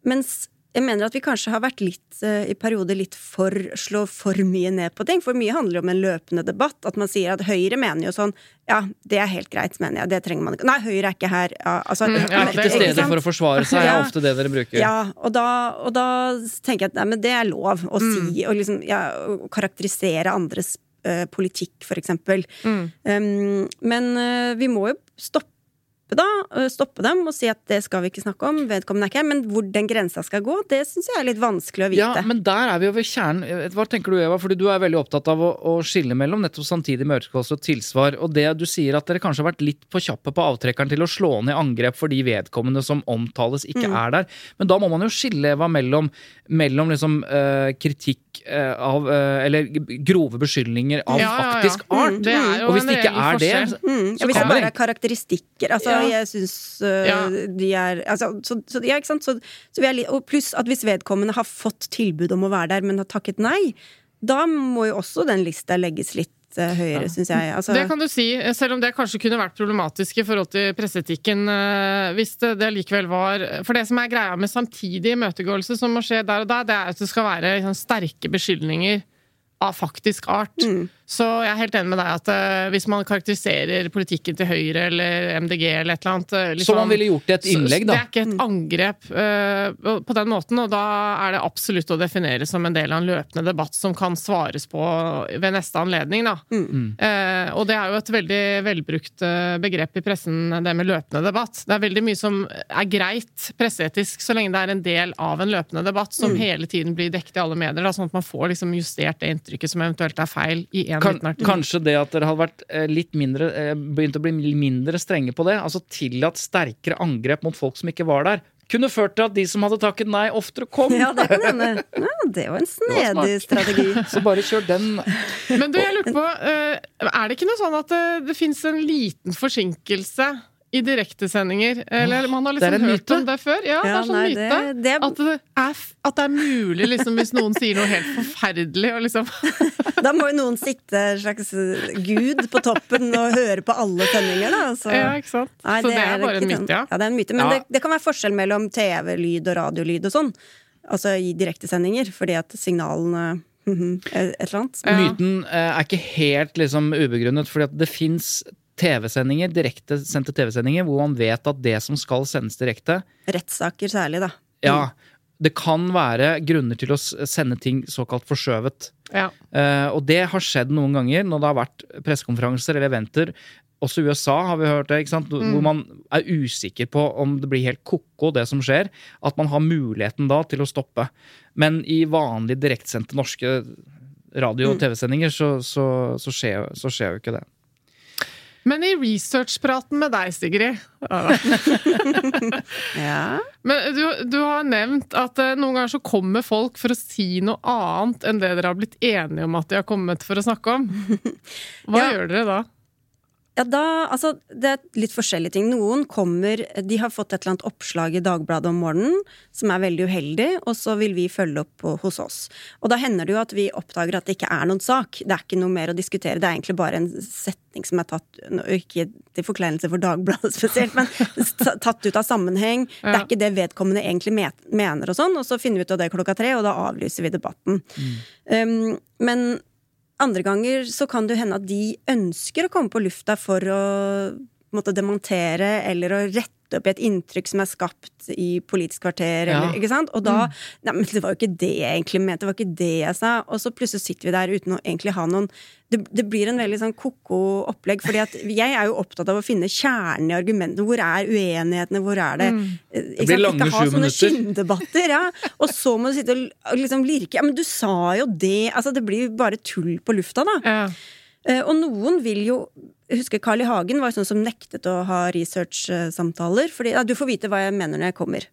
Mens jeg mener at vi kanskje har vært litt eh, i perioder litt for slå for mye ned på ting. For mye handler jo om en løpende debatt. At man sier at Høyre mener jo sånn Ja, det er helt greit, mener jeg. Det trenger man ikke. Nei, Høyre er ikke her. Ja, altså, mm, Jeg er ikke til stede for å forsvare seg, er Ja. ofte det dere bruker. Ja, og da, og da tenker jeg at nei, men det er lov å Mm. si, og liksom ja, å karakterisere andres eh, politikk, for eksempel. Mm. Um, men uh, vi må jo stoppe stoppe, da. Stoppe dem og si at det skal vi ikke snakke om, vedkommende er ikke her. Men hvor den grensa skal gå, det syns jeg er litt vanskelig å vite. Ja, men der er vi jo ved kjernen. Hva tenker du, Eva? Fordi du er veldig opptatt av å, å skille mellom nettopp samtidig imøtekommelse og tilsvar. Og det du sier at dere kanskje har vært litt på kjappe på avtrekkeren til å slå ned angrep for de vedkommende som omtales, ikke Mm. er der. Men da må man jo skille, Eva, mellom, mellom liksom øh, kritikk eh, av eh, Eller grove beskyldninger av Ja, ja, ja. faktisk Mm, art. det jo og hvis det ikke er det. Mm, så ja, hvis det bare er karakteristikker. Altså, Ja. jeg syns uh, de er altså, så, så, Ja, ikke sant. Så, så vi er og pluss at hvis vedkommende har fått tilbud om å være der, men har takket nei, da må jo også den lista legges litt øh, høyere, syns jeg. Altså, Det kan du si, selv om det kanskje kunne vært problematisk i forhold til presseetikken. eh, Hvis det, det likevel var For det som er greia med samtidig imøtegåelse som må skje der og da, det er at det skal være liksom, sterke beskyldninger av faktisk art. Mm. Så jeg er helt enig med deg at uh, hvis man karakteriserer politikken til Høyre eller MDG eller et eller annet eh, liksom, Som man ville gjort i et innlegg, da. Det er ikke et angrep uh, på den måten, og da er det absolutt å definere som en del av en løpende debatt som kan svares på ved neste anledning, da. Mm. Eh, og det er jo et veldig velbrukt begrep i pressen, det med løpende debatt. Det er veldig mye som er greit presseetisk så lenge det er en del av en løpende debatt som hele tiden blir dekket i alle medier, da, sånn at man får liksom justert det inntrykket som eventuelt er feil i en Kan, kanskje det at dere hadde vært eh, litt mindre eh, begynt å bli mindre strenge på det, altså tillatt sterkere angrep mot folk som ikke var der, kunne ført til at de som hadde takket nei, oftere kom. ja, det kan hende. Ja, det var en snedig var strategi. Så bare kjør den. Men du, jeg lurer på, eh, er det ikke noe sånn at det, det fins en liten forsinkelse i direktesendinger? Eller man har liksom hørt myte. om det før? Ja, det er sånn nei, myte. det- det er- At, det er, at det er mulig, liksom, hvis noen sier noe helt forferdelig, og liksom Da må jo noen sitte en slags gud på toppen og høre på alle sendinger, da. Så. Ja, ikke sant? Nei, Så det er bare en myte, ja. Ja, det er en myte. Men Ja. det, det kan være forskjell mellom TV-lyd og radiolyd og sånn. Altså i direktesendinger, fordi at signalene mhm, er et eller annet. Ja. Myten eh, er ikke helt liksom ubegrunnet, fordi det fins TV-sendinger, direktesendte TV-sendinger, hvor man vet at det som skal sendes direkte, Rettssaker særlig, da. ja, det kan være grunner til å sende ting såkalt forskjøvet. Ja. Uh, og det har skjedd noen ganger når det har vært pressekonferanser eller eventer. Også i USA har vi hørt det, ikke sant? hvor man er usikker på om det blir helt ko-ko, det som skjer. At man har muligheten da til å stoppe. Men i vanlig direktsendte norske radio- og TV-sendinger så, så, så, skjer, så skjer jo ikke det. Men i researchpraten med deg, Sigrid Ja. Men du, du har nevnt at eh, noen ganger så kommer folk for å si noe annet enn det dere har blitt enige om at de har kommet for å snakke om. Hva Ja. gjør dere da? Ja, da, altså, det er litt forskjellige ting. Noen kommer De har fått et eller annet oppslag i Dagbladet om morgenen som er veldig uheldig, og så vil vi følge opp hos oss. Og da hender det jo at vi oppdager at det ikke er noen sak. Det er ikke noe mer å diskutere. Det er egentlig bare en setning som er tatt Ikke til forkleinelse for Dagbladet spesielt, men tatt ut av sammenheng. Det er ikke det vedkommende egentlig mener, og sånn. Og så finner vi ut av det klokka tre, og da avlyser vi debatten. Um, men andre ganger så kan det hende at de ønsker å komme på lufta for å måte, demontere eller å rette opp i et inntrykk som er skapt i Politisk kvarter. Ja. Eller, ikke sant? Og da Nei, men det var jo ikke det jeg egentlig mente, det var ikke det jeg sa. Og så plutselig sitter vi der uten å egentlig ha noen Det, det blir en veldig sånn ko-ko opplegg, fordi at jeg er jo opptatt av å finne kjernen i argumentene. Hvor er uenighetene? Hvor er det mm. ikke Det Ikke ha sånne skinndebatter, ja. Og så må du sitte og og liksom lirke. Ja, men du sa jo det! Altså, det blir jo bare tull på lufta, da. Ja. Eh, Og noen vil jo Jeg husker Carl I. Hagen var sånn som nektet å ha research-samtaler. Fordi ja, du får vite hva jeg mener når jeg kommer.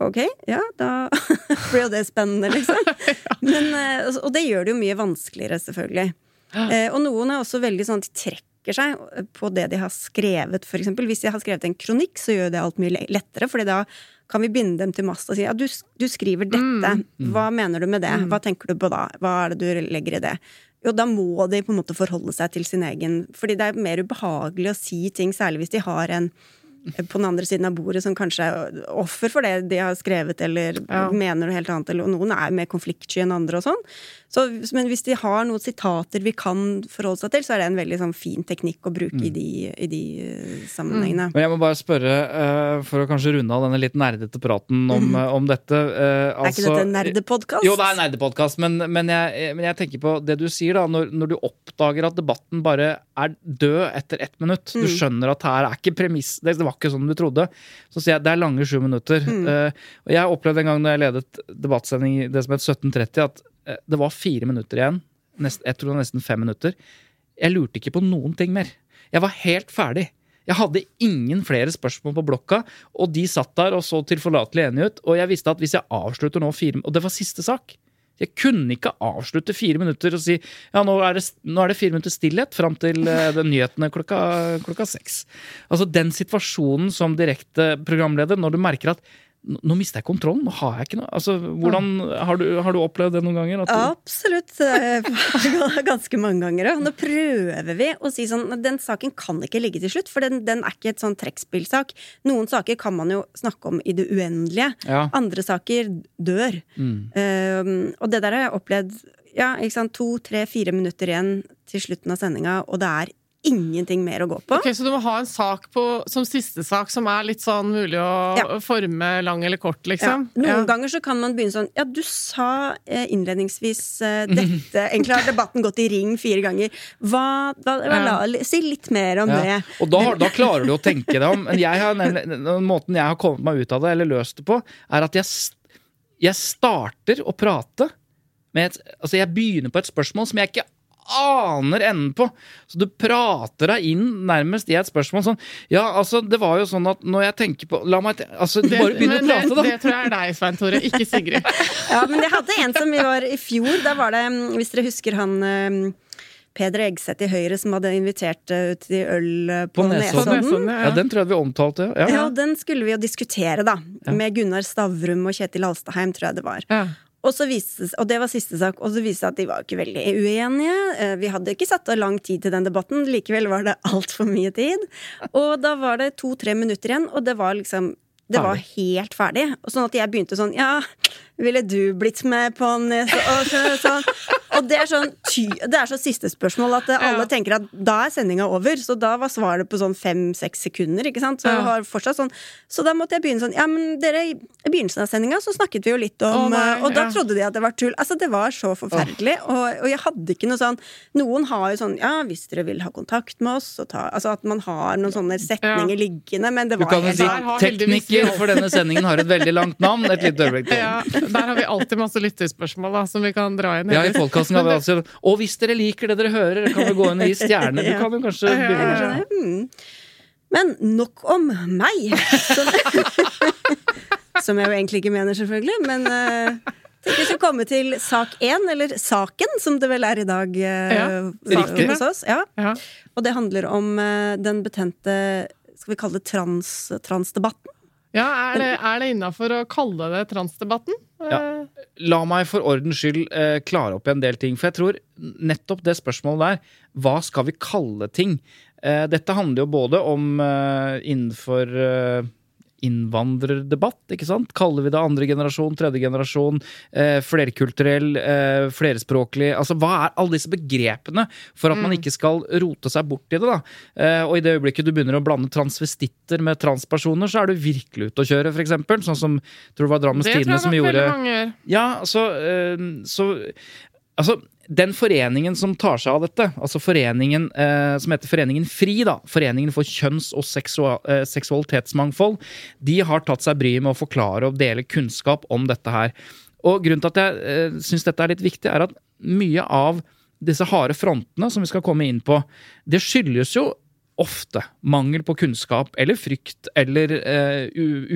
Ok, ja, da blir jo det spennende, liksom. Men, eh, og det gjør det jo mye vanskeligere, selvfølgelig. Eh, Og noen er også veldig sånn at de trekker seg på det de har skrevet, eksempel. Hvis de har skrevet en kronikk, så gjør det alt mye lettere, fordi da kan vi binde dem til mast og si ja, du, du skriver dette, hva mener du med det, hva tenker du på da, hva er det du legger i det? Jo, da må de på en måte forholde seg til sin egen Fordi det er mer ubehagelig å si ting, særlig hvis de har en på den andre siden av bordet som kanskje er offer for det de har skrevet, eller Ja. mener noe helt annet, eller og noen er mer konfliktsky enn andre og sånn. Så, men hvis de har noen sitater vi kan forholde seg til, så er det en veldig sånn fin teknikk å bruke i de, i de sammenhengene. sammenhengene. Men jeg må bare spørre, uh, for å kanskje runde av denne litt nerdete praten om, mm. om dette eh, er ikke dette en nerdepodkast? Jo, det er en nerdepodkast, men, men, men jeg tenker på det du sier, da. Når, når du oppdager at debatten bare er død etter ett minutt. Mm. Du skjønner at her er ikke premiss Det var var ikke sånn vi trodde. Så sier jeg det er lange sju minutter. Eh, og jeg opplevde en gang da jeg ledet debattsending i det som het 1730, at uh, det var fire minutter igjen. Nest, jeg tror det var nesten fem minutter. Jeg lurte ikke på noen ting mer. Jeg var helt ferdig. Jeg hadde ingen flere spørsmål på blokka, og de satt der og så tilforlatelig enige ut. Og jeg visste at hvis jeg avslutter nå fire Og det var siste sak. Jeg kunne ikke avslutte fire minutter og si ja, nå er det, nå er det fire minutter stillhet fram til uh, nyhetene klokka, klokka seks. Altså Den situasjonen som direkte programleder, når du merker at nå mister jeg kontrollen, nå har jeg ikke noe altså, hvordan, har, du, har du opplevd det noen ganger? Absolutt. eh, Ganske mange ganger. Og nå prøver vi å si sånn Den saken kan ikke ligge til slutt, for den, den er ikke et sånn trekkspillsak. Noen saker kan man jo snakke om i det uendelige. Ja. Andre saker dør. Um, og det der har jeg opplevd ja, ikke sant, to, tre, fire minutter igjen til slutten av sendinga, og det er ingenting mer å gå på. Ok, Så du må ha en sak på, som siste sak som er litt sånn mulig å Ja. forme lang eller kort, Ja. Noen Noen ganger så kan man begynne sånn Ja, du sa eh, innledningsvis eh, dette Egentlig har debatten gått i ring fire ganger. Hva, hva, hva la, Si litt mer om Ja. det. Og da, da klarer du å tenke deg om. Men jeg har, den måten jeg har kommet meg ut av det, eller løst det på, er at jeg, jeg starter å prate med et Altså, jeg begynner på et spørsmål som jeg ikke aner enden på. Så du prater deg inn nærmest i et spørsmål sånn Ja, altså, det var jo sånn at når jeg tenker på La meg te- Altså, Det, bare begynn å prate, da. det tror jeg er deg, Svein Tore, ikke Sigrid. Ja, men jeg hadde en som vi var i fjor. Da var det, hvis dere husker han eh, Peder Egseth i Høyre som hadde invitert eh, ut til øl eh, på, På Nesodden. Nesodden. Nesodden, Ja, den tror jeg vi omtalte. Ja. Ja, den skulle vi jo diskutere, da. Med Gunnar Stavrum og Kjetil Alstaheim, tror jeg det var. Og, så viste, og det var siste sak, og så viste det at de var ikke veldig uenige. Eh, Vi hadde ikke satt av lang tid til den debatten, likevel var det altfor mye tid. Og da var det to-tre minutter igjen, og det var liksom det var helt ferdig. Og sånn at jeg begynte sånn Ja, ville du blitt med på en og, så, sånn. og det er sånn ty, Det er så siste spørsmål at alle Ja. tenker at da er sendinga over. Så da var svaret på sånn fem-seks sekunder, ikke sant. Så, Ja. sånn, så da måtte jeg begynne sånn Ja, men dere, i begynnelsen av sendinga så snakket vi jo litt om oh, nei, eh, Og da ja. trodde de at det var tull. Altså, det var så forferdelig. Og, og jeg hadde ikke noe sånn Noen har jo sånn Ja, hvis dere vil ha kontakt med oss, så ta Altså at man har noen sånne setninger liggende, men det Du var kan jo si tekniker, for denne sendingen har et veldig langt navn. Et lite øyeblikk. til. Der har vi alltid masse lytterspørsmål da, som vi kan dra inn. Ja, i podkasten kan vi altså Og hvis dere liker det dere hører, kan vi gå inn og gi stjerner. Du kan jo kanskje begynne med Mm. Men nok om meg. Som, som jeg jo egentlig ikke mener, selvfølgelig. Men uh, tenker vi skal komme til sak én, eller saken, som det vel er i dag uh, Ja, riktig. hos oss. Ja. Ja. Og det handler om uh, den betente skal vi kalle det trans, transdebatten? Ja, Er det, er det innafor å kalle det transdebatten? Ja. La meg for ordens skyld eh, klare opp en del ting. For jeg tror nettopp det spørsmålet der, hva skal vi kalle ting? Eh, dette handler jo både om eh, innenfor eh, innvandrerdebatt, ikke sant? Kaller vi det andre generasjon, tredje generasjon, eh, flerkulturell, eh, flerspråklig Altså hva er alle disse begrepene for at man ikke skal rote seg bort i det, da? Eh, og i det øyeblikket du begynner å blande transvestitter med transpersoner, så er du virkelig ute å kjøre, eksempel. Sånn som tror det var Drammens det tror jeg som nok gjorde veldig mange gjør. ja, altså, eh, så Altså, den foreningen som tar seg av dette, altså foreningen eh, som heter Foreningen FRI, da, Foreningen for kjønns- og seksual, eh, seksualitetsmangfold, de har tatt seg bryet med å forklare og dele kunnskap om dette her. Og grunnen til at jeg eh, syns dette er litt viktig, er at mye av disse harde frontene som vi skal komme inn på, det skyldes jo ofte mangel på kunnskap eller frykt eller eh,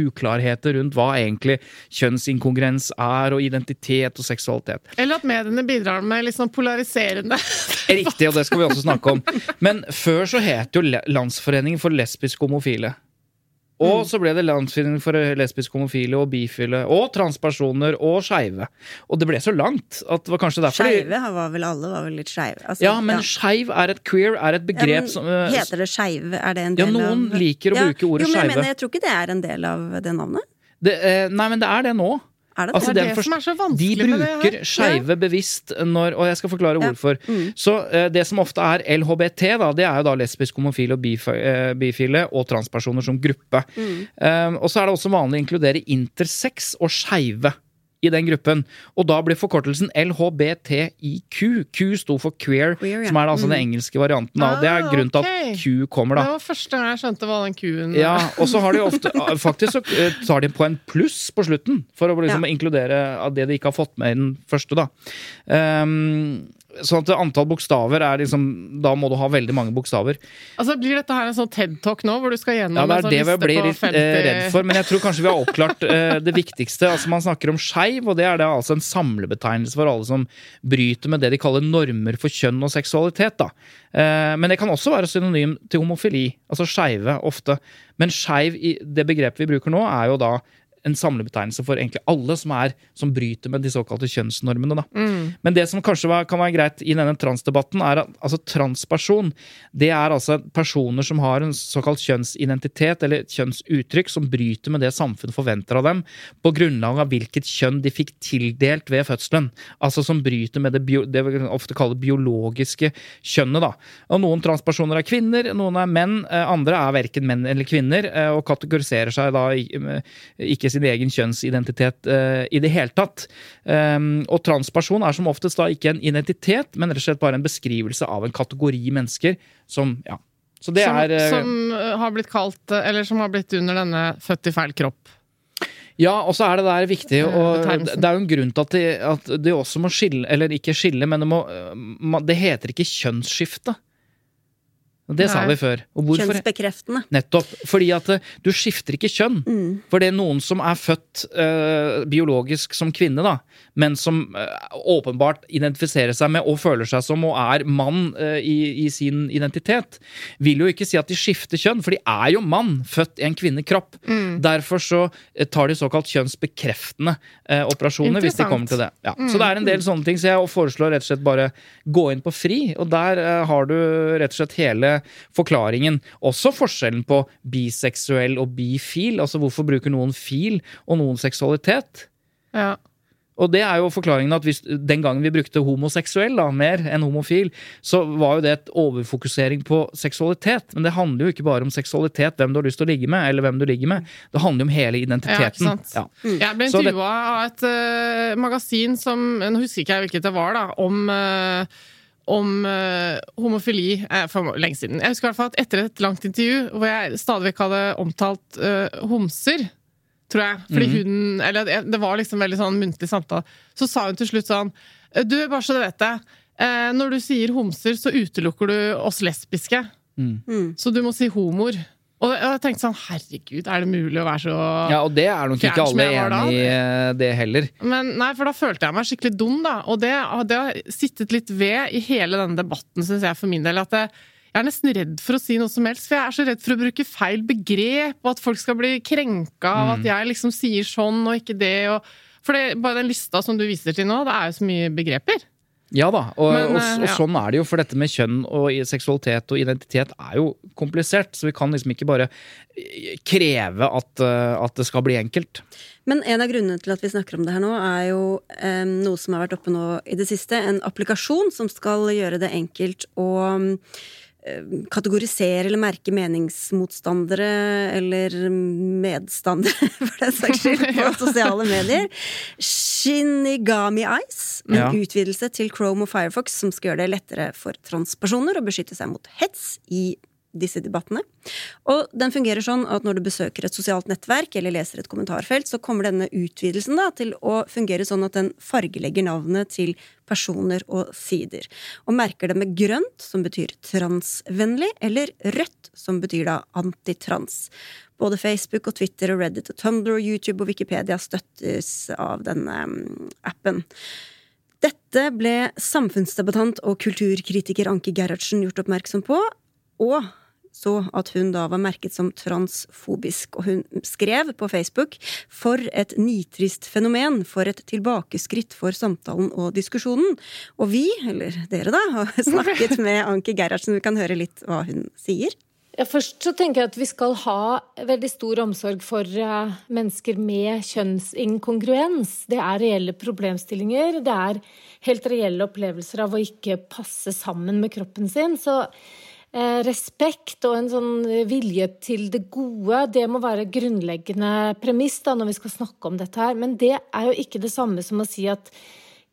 uklarheter rundt hva egentlig kjønnsinkongruens er, og identitet og seksualitet. Eller at mediene bidrar med litt sånn polariserende Riktig, og det skal vi også snakke om. Men før så het jo Landsforeningen for lesbiske homofile. Og så ble det Landsforeningen for lesbiske homofile og bifile og transpersoner og skeive. Og det ble så langt at det var kanskje derfor Skeive var vel alle var vel litt skeive. Altså, Ja, men skeiv er et queer, er et Ja, men som uh, Heter det skeive? Er det en Ja, noen av liker å bruke ordet jo, men jeg mener, Jeg tror ikke det er en del av det navnet. det, eh, Nei, men det er det nå. Er det Altså, Det er det som er så De vanskelig med det her. bruker skeive bevisst når Og jeg skal forklare Ja. hvorfor. Så uh, det som ofte er LHBT, da, det er jo da lesbisk, homofile og bif eh, bifile og transpersoner som gruppe. Eh, og så er det også vanlig å inkludere intersex og skeive i den gruppen. Og da blir forkortelsen LHBTIQ. Q sto for queer, Queer, ja. som er altså den engelske varianten. Da. Det er Ah, grunnen til at Q kommer, Det var første gang jeg skjønte hva den kuen Ja, og så har de ofte Faktisk så eh, tar de på en pluss på slutten, for å liksom Ja. inkludere det de ikke har fått med i den første, da. Um, sånn at antall bokstaver er liksom Da må du ha veldig mange bokstaver. Altså, Blir dette her en sånn TED-talk nå, hvor du skal gjennom Ja, det en er sånn det liste blir det litt 50 eh, redd for, men jeg tror kanskje vi har oppklart uh, det viktigste. Altså Man snakker om skeiv, og det er da altså en samlebetegnelse for alle som bryter med det de kaller normer for kjønn og seksualitet. da. Uh, men det kan også være synonym til homofili, altså skeive ofte. Men skeiv i det begrepet vi bruker nå, er jo da en samlebetegnelse for egentlig alle som, er, som bryter med de såkalte kjønnsnormene. Da. Men det som kanskje var, kan være greit i denne transdebatten, er at altså, transperson det er altså personer som har en såkalt kjønnsidentitet eller kjønnsuttrykk som bryter med det samfunnet forventer av dem, på grunnlag av hvilket kjønn de fikk tildelt ved fødselen. Altså som bryter med det, bio, det vi ofte kaller biologiske kjønnet. Da. Og Noen transpersoner er kvinner, noen er menn, eh, andre er verken menn eller kvinner, eh, og kategoriserer seg da i- ikke sin egen kjønnsidentitet uh, i det hele tatt. Um, og transperson er som oftest da ikke en identitet, men rett og slett bare en beskrivelse av en kategori mennesker som ja. Så det som, er eh, som uh, har blitt kalt Eller som har blitt under denne 'født i feil kropp'. Ja, og så er det der viktig, og det er jo en grunn til at det, at de også må skille, eller ikke skille, men det må Det heter ikke kjønnsskifte. Og Det sa vi før. Kjønnsbekreftende. Nettopp. Fordi at eh, du skifter ikke kjønn. For det er noen som er født øh, biologisk som kvinne, da, men som øh, åpenbart identifiserer seg med og føler seg som og er mann øh, i, i sin identitet, vil jo ikke si at de skifter kjønn, for de er jo mann, født i en kvinnekropp. Derfor så tar de såkalt kjønnsbekreftende operasjoner, hvis de kommer til det. Ja. Så det er en del sånne ting, så jeg foreslår rett og slett bare gå inn på FRI, og der har du rett og slett hele forklaringen. Også forskjellen på biseksuell og bifil, altså hvorfor bruker noen fil og noen seksualitet. Ja. Og det er jo forklaringen at hvis, den gangen vi brukte homoseksuell da, mer enn homofil, så var jo det et overfokusering på seksualitet. Men det handler jo ikke bare om seksualitet, hvem du har lyst til å ligge med, eller hvem du ligger med. Det handler jo om hele Ja, identiteten. sant? Ja. Jeg ble intervjua av et uh, magasin som Nå husker ikke jeg hvilket det var, da. Om, eh, om uh, homofili eh, for lenge siden. Jeg husker i hvert fall at etter et langt intervju hvor jeg stadig vekk hadde omtalt uh, homser, tror jeg. Fordi Mhm. hun Eller det- det var liksom veldig sånn muntlig samtale. Så sa hun til slutt sånn Du, bare så du vet det. Uh, når du sier homser, så utelukker du oss lesbiske. Mm. Så du må si homoer. Og jeg tenkte sånn Herregud, er det mulig å være så ja, og det er nok ikke alle enig i eh, det heller. Men nei, for da følte jeg meg skikkelig dum, da. Og det, det har sittet litt ved i hele denne debatten, syns jeg for min del. At jeg, jeg er nesten redd for å si noe som helst. For jeg er så redd for å bruke feil begrep, og at folk skal bli krenka av Mm. at jeg liksom sier sånn og ikke det. Og, for det, bare den lista som du viser til nå, det er jo så mye begreper. Ja da, og, Men, og, eh, og ja. sånn er det jo, for dette med kjønn og seksualitet og identitet er jo komplisert, så vi kan liksom ikke bare eh, kreve at, eh, at det skal bli enkelt. Men en av grunnene til at vi snakker om det her nå, er jo eh, noe som har vært oppe nå i det siste. En applikasjon som skal gjøre det enkelt å eh, kategorisere eller merke meningsmotstandere eller medstandere, for den saks skyld, på sosiale medier. Shinigami Eyes, en Ja. utvidelse til Chrome og Firefox som skal gjøre det lettere for transpersoner å beskytte seg mot hets i disse debattene. Og den fungerer sånn at når du besøker et sosialt nettverk eller leser et kommentarfelt, så kommer denne utvidelsen da til å fungere sånn at den fargelegger navnet til personer og sider. Og merker det med grønt, som betyr transvennlig, eller rødt, som betyr da antitrans. Både Facebook og Twitter og Reddit og Tumblr og YouTube og Wikipedia støttes av denne mm, appen. Dette ble samfunnsdebattant og kulturkritiker Anki Gerhardsen gjort oppmerksom på, og så at hun da var merket som transfobisk, og hun skrev på Facebook for et nitrist fenomen, for et tilbakeskritt for samtalen og diskusjonen. Og vi, eller dere da, har snakket med Anki Gerhardsen, vi kan høre litt hva hun sier. Ja, først så tenker jeg at vi skal ha veldig stor omsorg for eh, mennesker med kjønnsinkongruens. Det er reelle problemstillinger. Det er helt reelle opplevelser av å ikke passe sammen med kroppen sin. Så respekt og en sånn vilje til det gode, det må være grunnleggende premiss da, når vi skal snakke om dette her. Men det er jo ikke det samme som å si at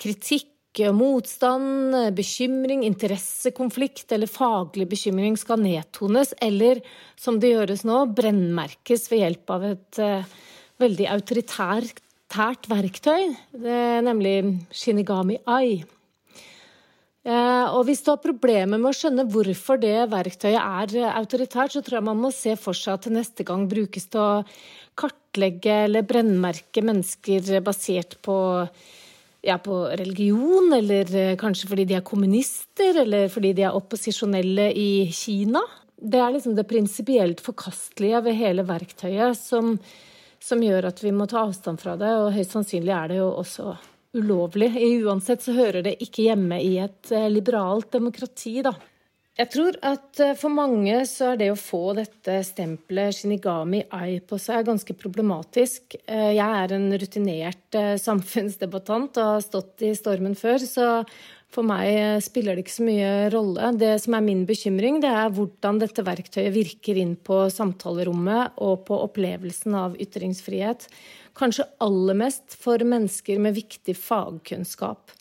kritikk, motstand, bekymring, interessekonflikt eller faglig bekymring skal nedtones, eller som det gjøres nå, brennmerkes ved hjelp av et uh, veldig autoritært verktøy, nemlig Shinigami Ai. Eh, og hvis du har problemer med å skjønne hvorfor det verktøyet er eh, autoritært, så tror jeg man må se for seg at det neste gang brukes til å kartlegge eller brennmerke mennesker basert på, ja, på religion, eller eh, kanskje fordi de er kommunister, eller fordi de er opposisjonelle i Kina. Det er liksom det prinsipielt forkastelige ved hele verktøyet som, som gjør at vi må ta avstand fra det, og høyst sannsynlig er det jo også ulovlig. Uansett så hører det ikke hjemme i et eh, liberalt demokrati, da. Jeg tror at eh, for mange så er det å få dette stempelet Shinigami Ai på seg ganske problematisk. Eh, jeg er en rutinert samfunnsdebattant og har stått i stormen før, så for meg spiller det ikke så mye rolle. Det som er min bekymring, det er hvordan dette verktøyet virker inn på samtalerommet og på opplevelsen av ytringsfrihet kanskje aller mest for mennesker med viktig fagkunnskap.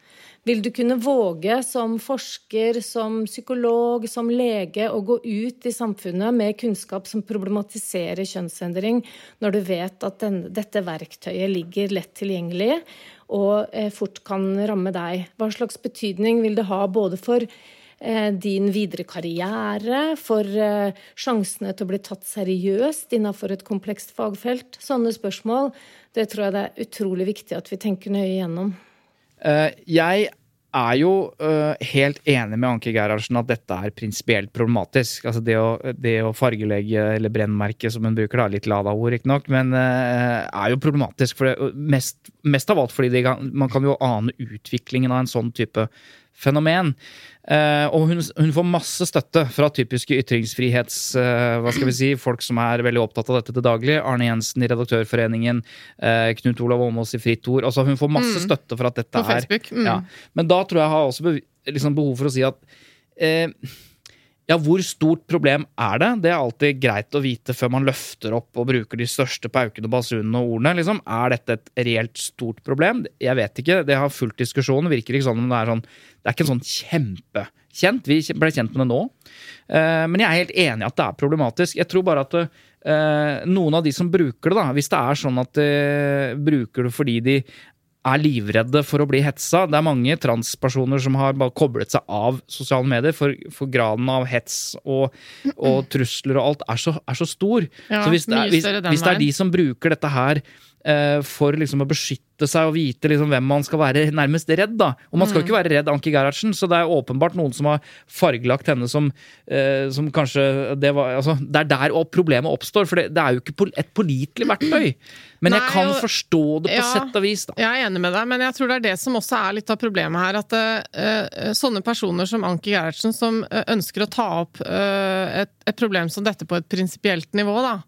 Vil du kunne våge som forsker, som psykolog, som lege å gå ut i samfunnet med kunnskap som problematiserer kjønnsendring, når du vet at den, dette verktøyet ligger lett tilgjengelig og eh, fort kan ramme deg? Hva slags betydning vil det ha både for Eh, din videre karriere, for eh, sjansene til å bli tatt seriøst innenfor et komplekst fagfelt. Sånne spørsmål, det tror jeg det er utrolig viktig at vi tenker nøye igjennom. Eh, jeg er jo helt enig med Anke Gerhardsen at dette er prinsipielt problematisk. Altså det å, det å, fargelegge eller brennmerke, som hun bruker, da, litt lada ord riktignok, men er jo problematisk. For det, mest, mest, av alt fordi det, man kan jo ane utviklingen av en sånn type fenomen. Uh, og hun, hun, får masse støtte fra typiske ytringsfrihets... Uh, hva skal vi si, Folk som er veldig opptatt av dette til daglig. Arne Jensen i Redaktørforeningen, uh, Knut Olav Åmås i Fritt Ord. Altså, hun får masse mm. støtte for at dette Facebook. Mm. Ja. Men da tror jeg jeg har også liksom behov for å si at ja, hvor stort problem er det? Det er alltid greit å vite før man løfter opp og bruker de største paukene, basunene og ordene. Liksom. Er dette et reelt stort problem? Jeg vet ikke. Det har fulgt diskusjon. Det virker ikke sånn om det er sånn Det er ikke en sånn kjempekjent. Vi ble kjent med det nå. Uh, men jeg er helt enig i at det er problematisk. Jeg tror bare at uh, noen av de som bruker det, da, hvis det er sånn at de bruker det fordi de er livredde for å bli hetsa. Det er mange transpersoner som har bare koblet seg av sosiale medier, for, for graden av hets og, og, trusler og alt er så, er så stor. Ja, så hvis det, er, hvis, hvis det er de som bruker dette her for liksom å beskytte seg og vite liksom hvem man skal være nærmest redd. da. Og man skal jo ikke mm. være redd Anki Gerhardsen, så det er åpenbart noen som har fargelagt henne som, eh, som kanskje det, var, altså, det er der problemet oppstår, for det, det er jo ikke et pålitelig verktøy. Men Nei, jeg kan og, forstå det på ja, sett og vis. da. Jeg er enig med deg, men jeg tror det er det som også er litt av problemet her. At uh, sånne personer som Anki Gerhardsen, som ønsker å ta opp uh, et, et, problem som dette på et prinsipielt nivå, da,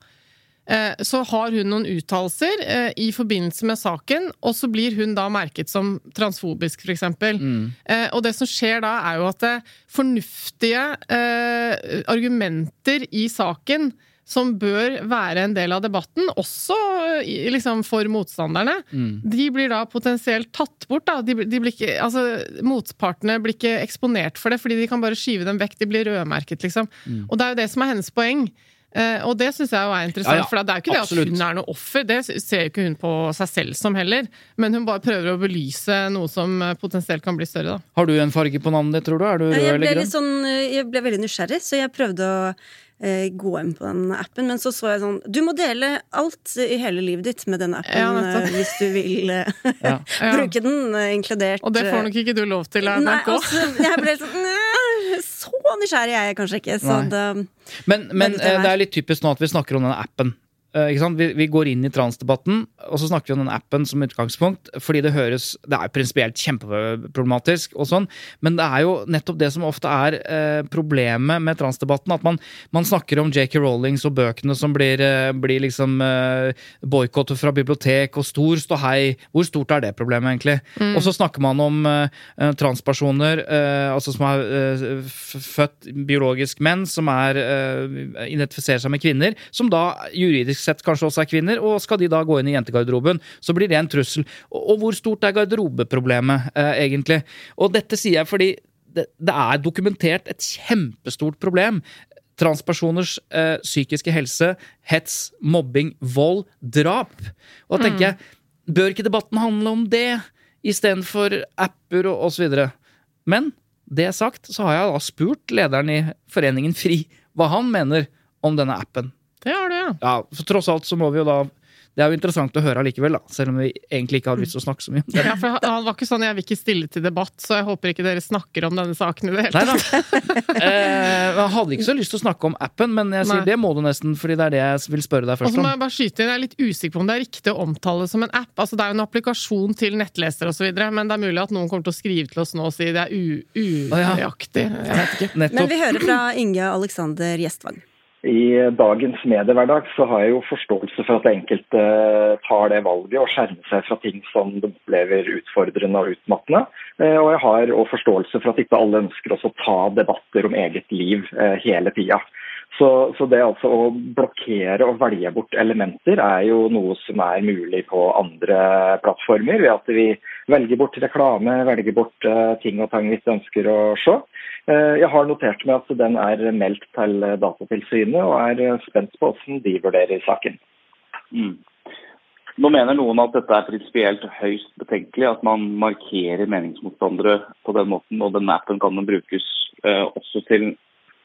så har hun noen uttalelser i forbindelse med saken, og så blir hun da merket som transfobisk, f.eks. Mm. Og det som skjer da, er jo at fornuftige argumenter i saken som bør være en del av debatten, også liksom, for motstanderne, mm. de blir da potensielt tatt bort. Da. De, de blir ikke, altså, motpartene blir ikke eksponert for det, fordi de kan bare skyve dem vekk. De blir rødmerket, liksom. Mm. Og det er jo det som er hennes poeng. Uh, og det syns jeg jo er interessant, ja, ja, for det er jo ikke absolutt. det at hun er noe offer. Det ser jo ikke hun på seg selv som heller. Men hun bare prøver å belyse noe som eh, potensielt kan bli større. da. Har du en farge på navnet ditt, tror du? Er du rød eller grønn? Sånn, jeg ble veldig nysgjerrig, så jeg prøvde å eh, gå inn på den appen. Men så så jeg sånn Du må dele alt i hele livet ditt med den appen ja, eh, hvis du vil eh, bruke den, eh, inkludert Og det får nok ikke du lov til? Nei, altså, jeg ble sånn Så nysgjerrig er jeg kanskje ikke. Så det, men, men det er litt typisk nå at vi snakker om denne appen. Eh? Vi, vi går inn i transdebatten, og så snakker vi om den appen som utgangspunkt, fordi det høres Det er prinsipielt kjempeproblematisk, og sånn, men det er jo nettopp det som ofte er eh, problemet med transdebatten. At man, man snakker om J.K. Rollings og bøkene som blir, eh, blir liksom eh, boikottet fra bibliotek, og stor ståhei. Hvor stort er det problemet, egentlig? Og så snakker man om eh, transpersoner, eh, altså som er født biologisk menn, som er, identifiserer seg med kvinner, som da juridisk sett kanskje også er kvinner, og skal de da gå inn i jentegarderoben, så blir det en trussel. Og, og hvor stort er garderobeproblemet, eh, egentlig? Og dette sier jeg fordi det, det er dokumentert et kjempestort problem. Transpersoners eh, psykiske helse, hets, mobbing, vold, drap. Og da tenker jeg, bør ikke debatten handle om det, istedenfor apper og osv.? Men det sagt, så har jeg da spurt lederen i Foreningen FRI hva han mener om denne appen. Det har ja. Ja, for tross alt så må vi jo da Det er jo interessant å høre allikevel, da, selv om vi egentlig ikke hadde lyst til å snakke så mye om det. ja for han var ikke sånn 'jeg vil ikke stille til debatt', så jeg håper ikke dere snakker om denne saken i det hele tatt. da. Eh, jeg hadde ikke så lyst til å snakke om appen, men jeg sier Nei. det må du nesten, fordi det er det jeg vil spørre deg først om. Og så må jeg bare skyte inn, jeg er litt usikker på om det er riktig å omtale det som en app. Altså Det er jo en applikasjon til nettleser osv., men det er mulig at noen kommer til å skrive til oss nå og si det er unøyaktig. Jeg vet ikke. Men vi hører fra Inge Alexander Gjestvang. I dagens mediehverdag så har jeg jo forståelse for at enkelte tar det valget og skjerme seg fra ting som de opplever utfordrende og utmattende. Eh, Og jeg har òg forståelse for at ikke alle ønsker å ta debatter om eget liv eh, hele tida. Så, så det altså å blokkere og velge bort elementer er jo noe som er mulig på andre plattformer, ved at vi velger bort reklame, velger bort eh, ting og tang vi ikke ønsker å se. Eh, Jeg har notert meg at den er meldt til Datatilsynet, og er eh, spent på hvordan de vurderer saken. Mm. Nå mener noen at dette er prinsipielt høyst betenkelig, at man markerer meningsmotstandere på den måten, og den appen kan den brukes også til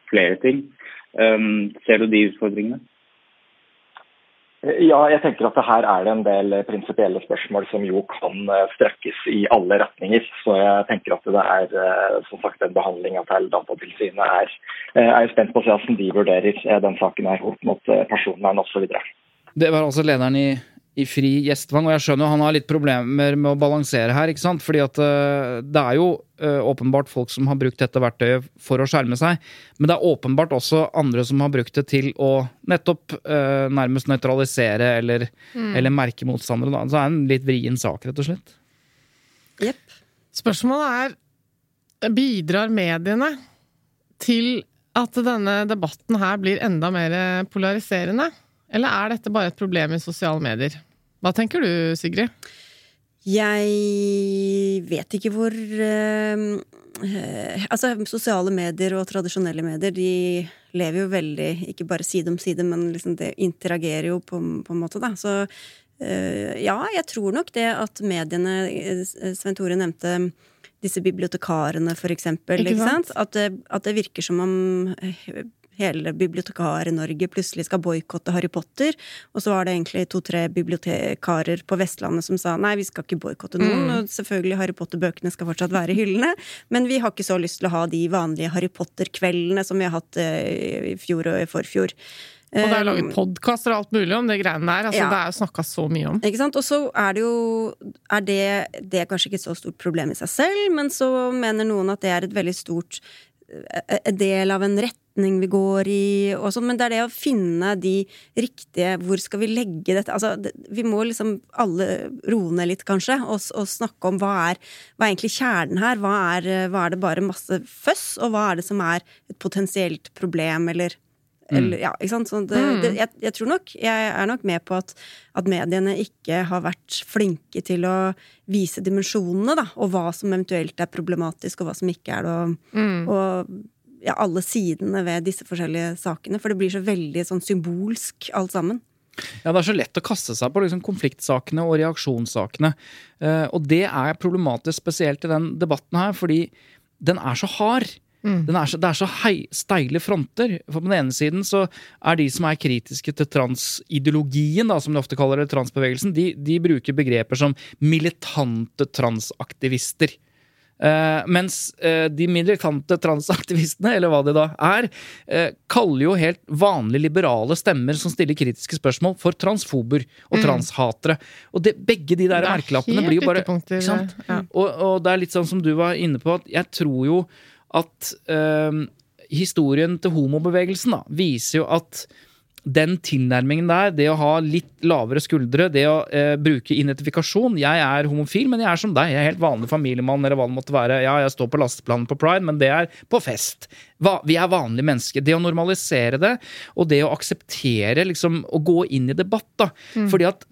flere ting. Um, ser du de utfordringene? Eh, Ja, jeg tenker at her er det en del eh, prinsipielle spørsmål som jo kan eh, strekkes i alle retninger. Så jeg tenker at det er eh, som sagt den behandlinga til Datatilsynet er, Jeg er jo spent på å se hvordan de vurderer eh, den saken her opp mot eh, personvern osv. Det var altså lederen i, i Fri Gjestvang, og jeg skjønner jo han har litt problemer med å balansere her, ikke sant? Fordi at eh, det er jo eh, åpenbart folk som har brukt dette verktøyet for å skjerme seg, men det er åpenbart også andre som har brukt det til å nettopp eh, nærmest nøytralisere eller, eller merke motstandere. Da. Så det er en litt vrien sak, rett og slett. Jepp. Spørsmålet er bidrar mediene til at denne debatten her blir enda mer polariserende? Eller er dette bare et problem i sosiale medier? Hva tenker du, Sigrid? Jeg vet ikke hvor eh, Altså, sosiale medier og tradisjonelle medier, de lever jo veldig Ikke bare side om side, men liksom det interagerer jo på, på en måte, da. Så eh, ja, jeg tror nok det at mediene Svein Tore nevnte disse bibliotekarene, for eksempel. Ikke Ikke sant? sant? At, det, at det virker som om hele Bibliotekar-Norge plutselig skal boikotte Harry Potter. Og så var det egentlig to-tre bibliotekarer på Vestlandet som sa nei, vi skal ikke boikotte noen. Mm. Og selvfølgelig, Harry Potter-bøkene skal fortsatt være i hyllene. Men vi har ikke så lyst til å ha de vanlige Harry Potter-kveldene som vi har hatt eh, i fjor og i forfjor. Og det er Eh, laget podkaster og alt mulig om det greiene der. Altså, Ja. Det er jo snakka så mye om. Ikke sant? Og så er det jo er det, det er kanskje ikke et så stort problem i seg selv, men så mener noen at det er et veldig stort eh, en del av en retning vi går i, og sånn, men det er det å finne de riktige Hvor skal vi legge dette? Altså, det, vi må liksom alle roe ned litt, kanskje, og, og snakke om hva er, hva er egentlig kjernen her? Hva er, hva er det bare masse føss, og hva er det som er et potensielt problem, eller eller, ja, ikke sant? Så det, det, jeg, jeg tror nok, jeg er nok med på at, at mediene ikke har vært flinke til å vise dimensjonene, da, og hva som eventuelt er problematisk, og hva som ikke er det, og, og ja, alle sidene ved disse forskjellige sakene. For det blir så veldig sånn symbolsk, alt sammen. Ja, Det er så lett å kaste seg på liksom konfliktsakene og reaksjonssakene. Eh, og det er problematisk spesielt i den debatten her, fordi den er så hard. Den er så, det er så hei, steile fronter. For På den ene siden så er de som er kritiske til transideologien, da, som de ofte kaller det, transbevegelsen, de, de bruker begreper som militante transaktivister. Eh, mens uh, de militante transaktivistene, eller hva det da er, uh, kaller jo helt vanlige liberale stemmer som stiller kritiske spørsmål, for transfober og transhatere. Og det, begge de der er merkelappene blir jo bare ja. Og, og det er litt sånn som du var inne på, at jeg tror jo at historien til homobevegelsen da, viser jo at den tilnærmingen der, det å ha litt lavere skuldre, det å eh, bruke identifikasjon Jeg er homofil, men jeg er som deg. Jeg er helt vanlig familiemann, eller hva det måtte være. Ja, jeg står på lasteplanen på pride, men det er på fest. Hva, vi er vanlige mennesker. Det å normalisere det, og det å akseptere liksom, å gå inn i debatt, da. Fordi at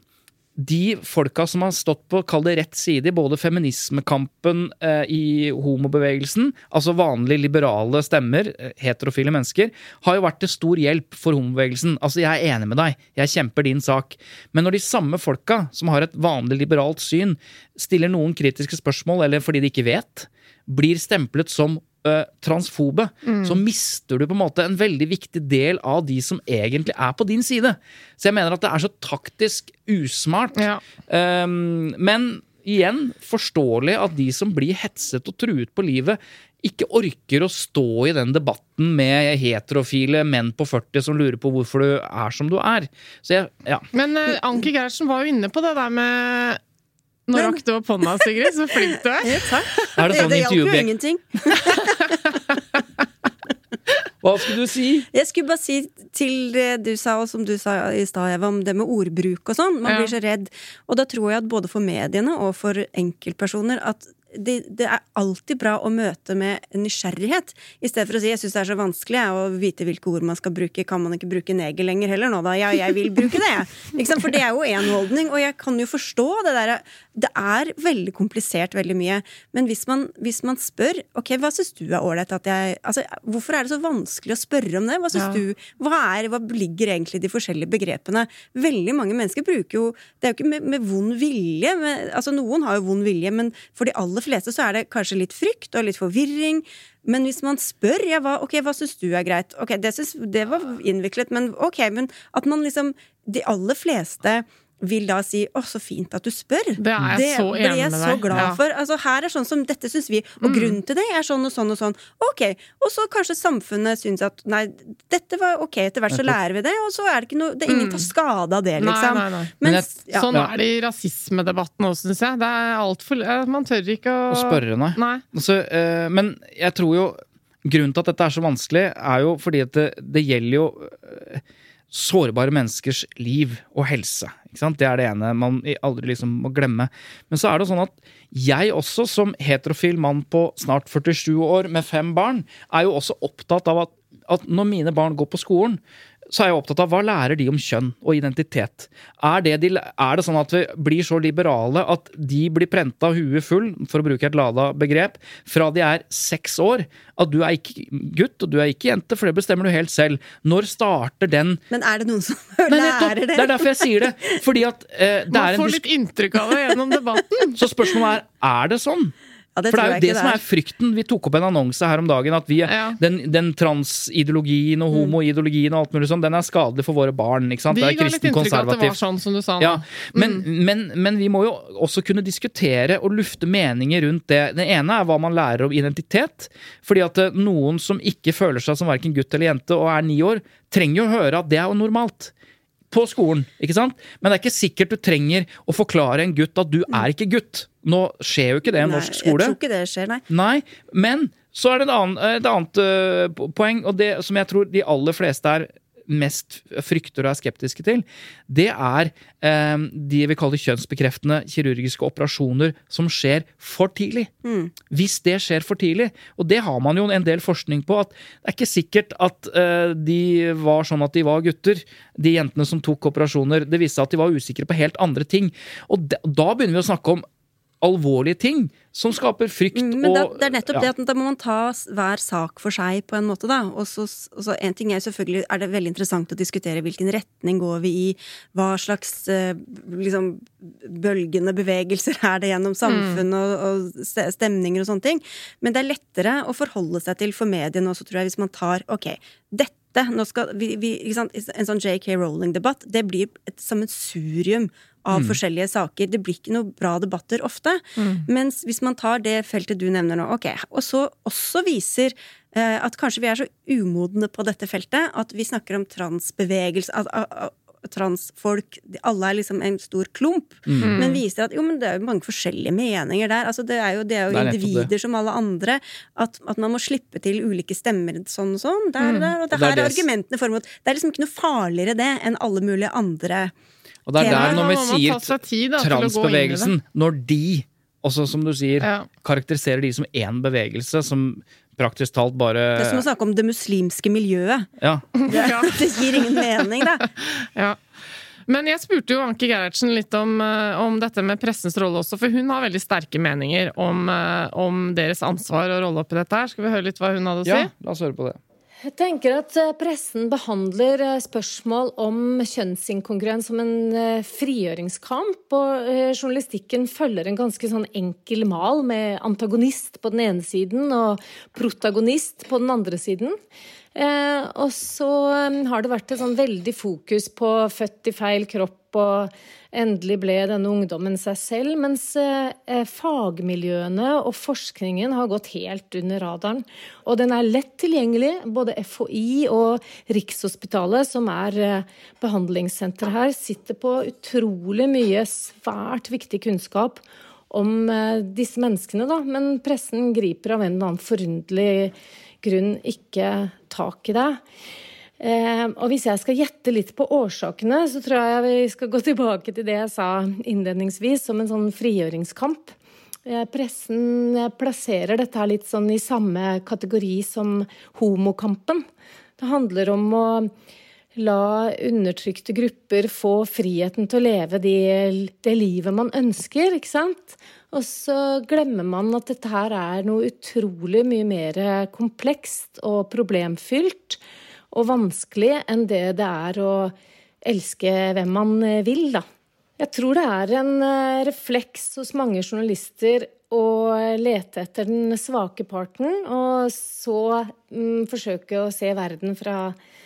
de folka som har stått på kall det rett side i både feminismekampen eh, i homobevegelsen, altså vanlige liberale stemmer, eh, heterofile mennesker, har jo vært til stor hjelp for homobevegelsen. Altså, jeg er enig med deg, jeg kjemper din sak. Men når de samme folka, som har et vanlig liberalt syn, stiller noen kritiske spørsmål, eller fordi de ikke vet, blir stemplet som eh, transfobe, så mister du på en måte en veldig viktig del av de som egentlig er på din side. Så jeg mener at det er så taktisk usmart. Ja. Um, men igjen, forståelig at de som blir hetset og truet på livet, ikke orker å stå i den debatten med heterofile menn på 40 som lurer på hvorfor du er som du er. Så jeg, ja. Men uh, Anki Gerhardsen var jo inne på det der med Nå rakk du opp hånda, Sigrid. Så flink du er. Er det sånn det hjalp jo ingenting. Hva skulle du si? Jeg skulle bare si til det du sa, og som du sa i stad, om det med ordbruk og sånn. Man Ja. blir så redd. Og da tror jeg at både for mediene og for enkeltpersoner at det, det er alltid bra å møte med nysgjerrighet, i stedet for å si 'jeg syns det er så vanskelig jeg, å vite hvilke ord man skal bruke', kan man ikke bruke neger lenger heller nå, da? Ja, jeg vil bruke det, jeg. For det er jo én holdning, og jeg kan jo forstå det derre Det er veldig komplisert, veldig mye. Men hvis man, hvis man spør Ok, hva syns du er ålreit at jeg Altså, hvorfor er det så vanskelig å spørre om det? Hva syns Ja. du hva, er, hva ligger egentlig i de forskjellige begrepene? Veldig mange mennesker bruker jo Det er jo ikke med, med vond vilje. Med, altså Noen har jo vond vilje, men for de aller fleste så er det kanskje litt frykt og litt forvirring. Men hvis man spør ja, hva, ok, hva syns du er greit? Ok, det, synes, det var innviklet, men ok, men at man liksom De aller fleste vil da si 'Å, så fint at du spør'. Det er jeg så blir jeg så glad Ja. for. Altså, her er sånn som dette syns vi, og grunnen til det er sånn og sånn og sånn. Ok, Og så kanskje samfunnet syns at nei, dette var ok, etter hvert så lærer vi det, og så er det ikke noe Det er ingen tar skade av det, liksom. nei, nei. nei. Mens, ja. Sånn Ja. er det i rasismedebatten òg, syns jeg. Det er alt for, man tør ikke å Å spørre, nei. Nei. Altså, øh, men jeg tror jo Grunnen til at dette er så vanskelig, er jo fordi at det, det gjelder jo eh, sårbare menneskers liv og helse. Det er det ene man aldri liksom må glemme. Men så er det sånn at jeg også, som heterofil mann på snart 47 år med fem barn, er jo også opptatt av at, at når mine barn går på skolen, så er jeg opptatt av hva lærer de om kjønn og identitet. Er det, de, er det sånn at vi blir så liberale at de blir prenta huet full, for å bruke et lada begrep, fra de er seks år? At du er ikke gutt og du er ikke jente, for det bestemmer du helt selv. Når starter den Men er det noen som Nei, lærer Det Det er derfor jeg sier det. Fordi at eh, det Man er en får litt inntrykk av det gjennom debatten. Så spørsmålet er er det sånn. Ja, det For det er jo det som er frykten. Vi tok opp en annonse her om dagen at vi, Ja. den, den transideologien og homoideologien og alt mulig sånn, den er skadelig for våre barn. ikke sant? De det er kristen konservativt. sånn som du sa nå. Ja, men, men, men vi må jo også kunne diskutere og lufte meninger rundt det. Det ene er hva man lærer om identitet. Fordi at eh, noen som ikke føler seg som verken gutt eller jente og er ni år, trenger jo å høre at det er jo normalt. På skolen, ikke sant? Men det er ikke sikkert du trenger å forklare en gutt at du er ikke gutt. Nå skjer jo ikke det i norsk skole. Jeg tror ikke det skjer, nei. Nei, men så er det et annet, et annet øh, poeng, og det som jeg tror de aller fleste er mest frykter og er skeptiske til, det er eh, de vi kaller kjønnsbekreftende kirurgiske operasjoner som skjer for tidlig. Hvis det skjer for tidlig, og det har man jo en del forskning på, at det er ikke sikkert at eh, de var sånn at de var gutter, de jentene som tok operasjoner. Det viste seg at de var usikre på helt andre ting. Og de, da begynner vi å snakke om alvorlige ting som skaper frykt Mm, Men da, og det er nettopp ja. det at da må man ta hver sak for seg, på en måte, da. Og så, en ting er selvfølgelig er det veldig interessant å diskutere hvilken retning går vi i, hva slags eh, liksom bølgende bevegelser er det gjennom samfunn og, og stemninger og sånne ting. Men det er lettere å forholde seg til for mediene også, tror jeg, hvis man tar ok, dette vi, vi? En sånn JK Rowling-debatt, det blir et sammensurium av Mm. forskjellige saker. Det blir ikke noe bra debatter ofte. Mm. Mens hvis man tar det feltet du nevner nå, ok, og så også viser eh, at kanskje vi er så umodne på dette feltet at vi snakker om transbevegelse at, at, at transfolk Alle er liksom en stor klump. Mm. Men viser at jo, men det er jo mange forskjellige meninger der. Altså, det er jo, det er jo Det er individer det. som alle andre. At, at man må slippe til ulike stemmer sånn og sånn. Der og der. Og det Det er her er argumentene for mot. Det er liksom ikke noe farligere det enn alle mulige andre. Og det er der, når vi sier tid, da, transbevegelsen, når de, også som du sier, Ja. karakteriserer de som én bevegelse, som praktisk talt bare Det er som å snakke om det muslimske miljøet. Ja. Det, det gir ingen mening, da. Ja. Men jeg spurte jo Anki Gerhardsen litt om, eh, om dette med pressens rolle også, for hun har veldig sterke meninger om, eh, om deres ansvar og rolle oppi dette her. Skal vi høre litt hva hun hadde å si? ja, la oss høre på det. Jeg tenker at eh, pressen behandler eh, spørsmål om kjønnsinkongruens som en eh, frigjøringskamp, og journalistikken følger en ganske sånn enkel mal med antagonist på den ene siden og protagonist på den andre siden. Eh, og så eh, har det vært et sånn veldig fokus på født i feil kropp, og endelig ble denne ungdommen seg selv, mens eh, fagmiljøene og forskningen har gått helt under radaren. Og den er lett tilgjengelig. Både FHI og Rikshospitalet, som er eh, behandlingssenter her, sitter på utrolig mye svært viktig kunnskap om disse menneskene, da. Men pressen griper av en eller annen forunderlig grunn ikke tak i det. Eh, og hvis jeg skal gjette litt på årsakene, så tror jeg vi skal gå tilbake til det jeg sa innledningsvis, som en sånn frigjøringskamp. Eh, pressen eh, plasserer dette her litt sånn i samme kategori som homokampen. Det handler om å la undertrykte grupper få friheten til å leve de, det livet man ønsker, ikke sant? Og så glemmer man at dette her er noe utrolig mye mer komplekst og problemfylt og vanskelig enn det det er å elske hvem man vil, da. Jeg tror det er en eh, refleks hos mange journalister å lete etter den svake parten, og så mm, forsøke å se verden fra eh,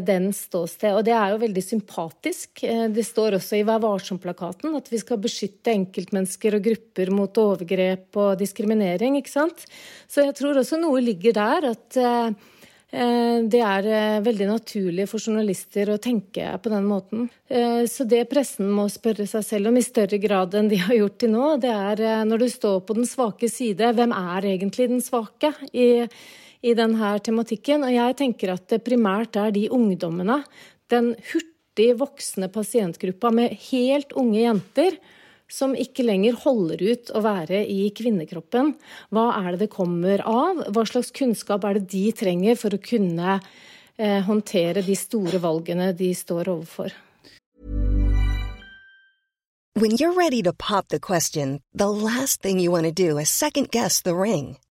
dens ståsted. Og det er jo veldig sympatisk. Eh, Det står også i Vær varsom-plakaten at vi skal beskytte enkeltmennesker og grupper mot overgrep og diskriminering, ikke sant. Så jeg tror også noe ligger der, at eh, Eh, Det er eh, veldig naturlig for journalister å tenke på den måten. Eh, Så det pressen må spørre seg selv om i større grad enn de har gjort til nå, det er eh, når du står på den svake side, hvem er egentlig den svake i, i denne tematikken? Og jeg tenker at det primært er de ungdommene, den hurtig voksende pasientgruppa med helt unge jenter, som ikke lenger holder ut å være i kvinnekroppen. Hva er det det kommer av? Hva slags kunnskap er det de trenger for å kunne eh, håndtere de store valgene de står overfor? When you're ready to pop the question, the last thing you want to do is second guess the ring.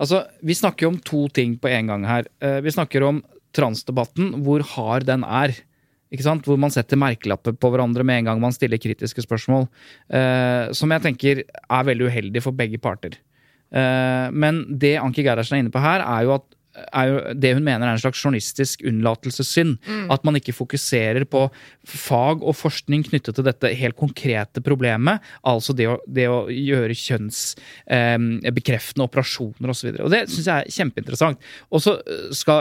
Altså, Vi snakker jo om to ting på en gang her. Eh, Vi snakker om transdebatten, hvor hard den er. Ikke sant? Hvor man setter merkelapper på hverandre med en gang man stiller kritiske spørsmål. Eh, som jeg tenker er veldig uheldig for begge parter. Eh, men det Anki Gerhardsen er inne på her, er jo at er jo det hun mener er en slags journalistisk unnlatelsessynd. At man ikke fokuserer på fag og forskning knyttet til dette helt konkrete problemet. Altså det å, det å gjøre kjønnsbekreftende operasjoner osv. Og, så og det syns jeg er kjempeinteressant. Og så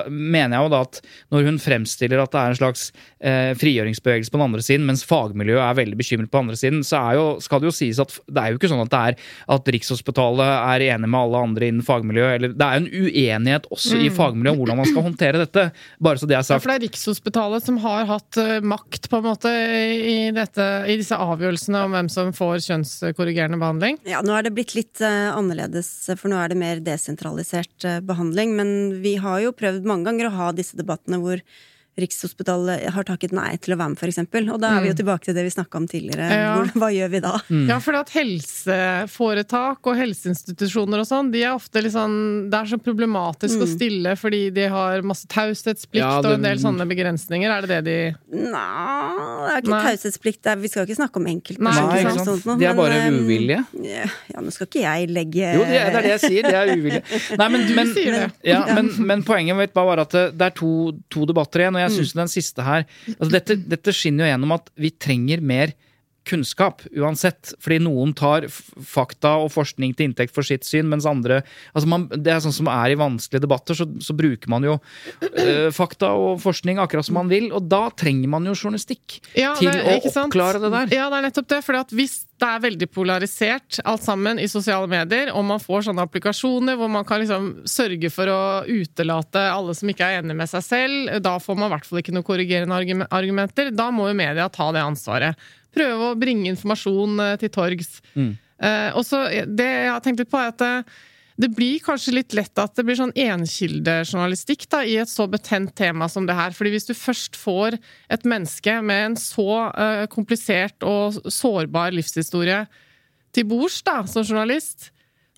mener jeg jo da at når hun fremstiller at det er en slags eh, frigjøringsbevegelse på den andre siden, mens fagmiljøet er veldig bekymret på den andre siden, så jo, skal det jo sies at det er jo ikke sånn at det er at Rikshospitalet er enig med alle andre innen fagmiljøet. Eller, det er jo en uenighet også mm. I fagmiljøet om hvordan man skal håndtere dette. bare så det er sagt. Ja, for det er Rikshospitalet som har hatt uh, makt på en måte i, dette, i, disse avgjørelsene om hvem som får kjønnskorrigerende behandling? Ja, nå er det blitt litt uh, annerledes, for nå er det mer desentralisert uh, behandling. Men vi har jo prøvd mange ganger å ha disse debattene hvor Rikshospitalet har takket nei til å være med, f.eks. Og da er vi jo mm. tilbake til det vi snakka om tidligere. Ja. Hvor, hva gjør vi da? Mm. Ja, for at helseforetak og helseinstitusjoner og sånn, de er ofte litt sånn Det er så problematisk mm. å stille fordi de har masse taushetsplikt ja, det... og en del sånne begrensninger. Er det det de Nei, det er ikke taushetsplikt. Vi skal ikke snakke om enkeltpersoner. Sånt, de er bare men, uvillige? Ja, nå skal ikke jeg legge Jo, det er det jeg sier. De er uvillige. Nei, men, men, men, ja, men, poenget mitt var at det er to, to debatter igjen. og jeg jeg syns den siste her altså dette, dette skinner jo gjennom at vi trenger mer kunnskap uansett. Fordi noen tar fakta og forskning til inntekt for sitt syn, mens andre altså man, Det er sånn som er i vanskelige debatter, så, så bruker man jo øh, fakta og forskning akkurat som man vil, og da trenger man jo journalistikk ja, til å oppklare det der. Ja, det er nettopp det. For hvis det er veldig polarisert alt sammen i sosiale medier, og man får sånne applikasjoner hvor man kan liksom sørge for å utelate alle som ikke er enig med seg selv, da får man i hvert fall ikke noen korrigerende argumenter. Da må jo media ta det ansvaret prøve å bringe informasjon eh, til torgs. Mm. Uh, og så Det jeg har tenkt litt på, er at det, det, blir kanskje litt lett at det blir sånn enkildejournalistikk da, i et så betent tema som det her. Fordi hvis du først får et menneske med en så uh, komplisert og sårbar livshistorie til bords da, som journalist,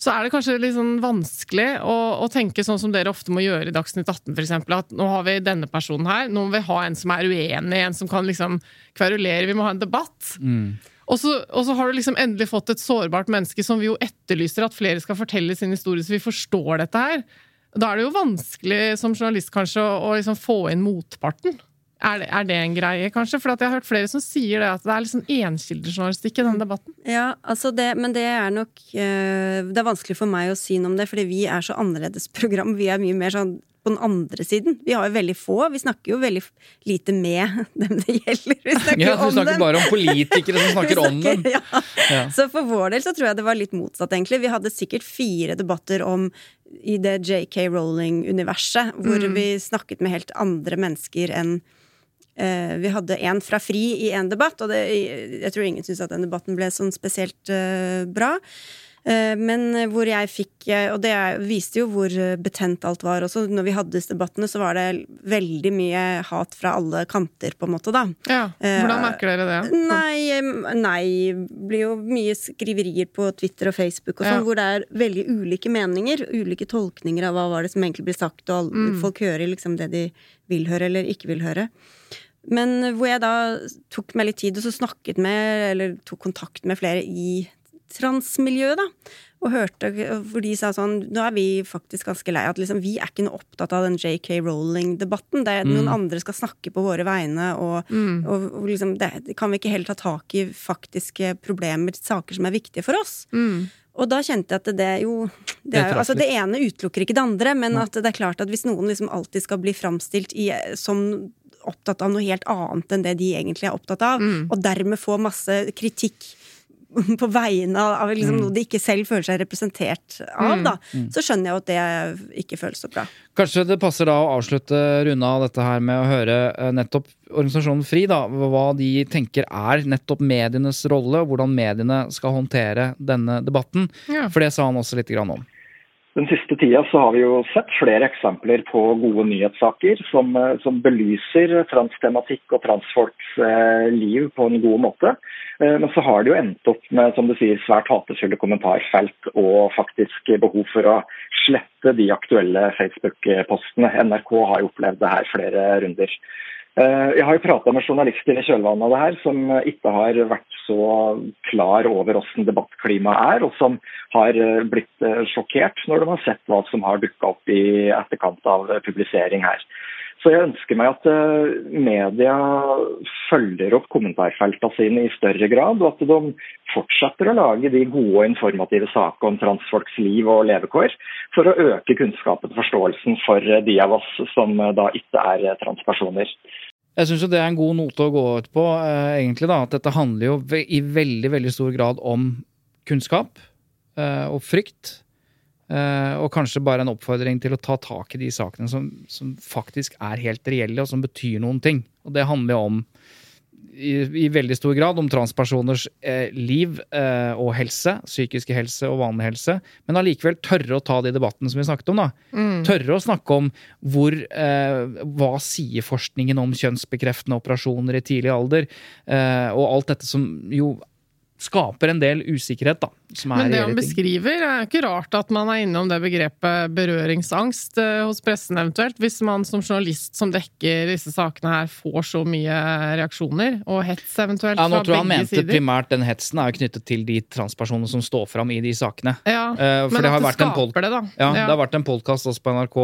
så er det kanskje litt sånn vanskelig å, å, tenke sånn som dere ofte må gjøre i Dagsnytt 18, f.eks. At nå har vi denne personen her, nå må vi ha en som er uenig, en som kan liksom kverulere, vi må ha en debatt. Mm. Og, så, og, så, har du liksom endelig fått et sårbart menneske som vi jo etterlyser at flere skal fortelle sin historie, så vi forstår dette her. Da er det jo vanskelig som journalist kanskje å, å liksom få inn motparten. Er det, er det, en greie, kanskje? For jeg har hørt flere som sier det, at det er liksom enkildejournalistikk i denne debatten. Ja, altså det, men det er nok uh, Det er vanskelig for meg å si noe om det, fordi vi er så annerledes program. Vi er mye mer sånn på den andre siden. Vi har jo veldig få. Vi snakker jo veldig lite med dem det gjelder. Vi snakker ja, du snakker bare om politikere som snakker, om dem. Ja. ja. Så for vår del så tror jeg det var litt motsatt, egentlig. Vi hadde sikkert fire debatter om i det JK Rowling-universet, hvor mm. vi snakket med helt andre mennesker enn Eh, vi hadde en fra FRI i en debatt, og det, jeg tror ingen syntes at den debatten ble sånn spesielt uh, bra. Uh, men hvor jeg fikk Og det viste jo hvor betent alt var også. Når vi hadde disse debattene, så var det veldig mye hat fra alle kanter, på en måte, da. Ja, Hvordan merker dere det? Nei, nei blir jo mye skriverier på Twitter og Facebook og sånn, ja. hvor det er veldig ulike meninger. Ulike tolkninger av hva var det som egentlig blir sagt, og mm. folk hører liksom det de vil høre eller ikke vil høre. Men hvor jeg da tok meg litt tid og så snakket med, eller tok kontakt med flere i transmiljøet, da. Og hørte, hvor de sa sånn Nå er vi faktisk ganske lei at liksom, vi er ikke noe opptatt av den JK Rowling-debatten. Det er mm. Noen andre skal snakke på våre vegne, og, mm. og, og liksom, det, kan vi ikke heller ta tak i faktiske problemer, saker som er viktige for oss. Mm. Og da kjente jeg at det jo Det, er, altså det ene utelukker ikke det andre, men at det er klart at hvis noen liksom alltid skal bli framstilt i, som opptatt av noe helt annet enn det de egentlig er opptatt av, mm. og dermed få masse kritikk på vegne av liksom, mm. noe de ikke selv føler seg representert av, mm. da, mm. så skjønner jeg jo at det ikke føles så bra. Kanskje det passer da å avslutte Runa dette her med å høre eh, nettopp organisasjonen FRI, da, hva de tenker er nettopp medienes rolle, og hvordan mediene skal håndtere denne debatten. Ja. For det sa han også litt om. Den siste tida så har vi jo sett flere eksempler på gode nyhetssaker som, eh, som belyser transtematikk og transfolks eh, liv på en god måte. Eh, men så har det jo endt opp med som du sier, svært hatefulle kommentarfelt og faktisk behov for å slette de aktuelle Facebook-postene. NRK har jo opplevd det her flere runder. Eh, jeg har jo prata med journalister i kjølvannet av det her, som ikke har vært så klar over hvordan debattklimaet er, og som har eh, blitt eh, sjokkert når de har sett hva som har dukka opp i etterkant av publisering her. Så jeg ønsker meg at media følger opp kommentarfeltene sine i større grad, og at de fortsetter å lage de gode og informative saker om transfolks liv og levekår, for å øke kunnskapen og forståelsen for de av oss som da ikke er transpersoner. Jeg syns det er en god note å gå ut på, eh, egentlig. da, At dette handler jo i veldig veldig stor grad om kunnskap eh, og frykt. Eh, og kanskje bare en oppfordring til å ta tak i de sakene som, som faktisk er helt reelle, og som betyr noen ting. Og det handler jo om i, i, veldig stor grad om transpersoners eh, liv eh, og helse, psykiske helse og vanlig helse, men allikevel tørre å ta de debattene som vi snakket om. da. Mm. Tørre å snakke om hvor, eh, hva sier forskningen om kjønnsbekreftende operasjoner i tidlig alder, eh, og alt dette som jo skaper en del usikkerhet, da. Men det han beskriver, er jo ikke rart at man er innom det begrepet berøringsangst eh, hos pressen eventuelt, hvis man som journalist som dekker disse sakene her får så mye reaksjoner, og hets eventuelt ja, nå tror jeg han mente sider. primært den hetsen er jo knyttet til de transpersonene som står fram i de sakene. Ja, uh, men det at det skaper det, da. Ja, ja, det har vært en podkast også på NRK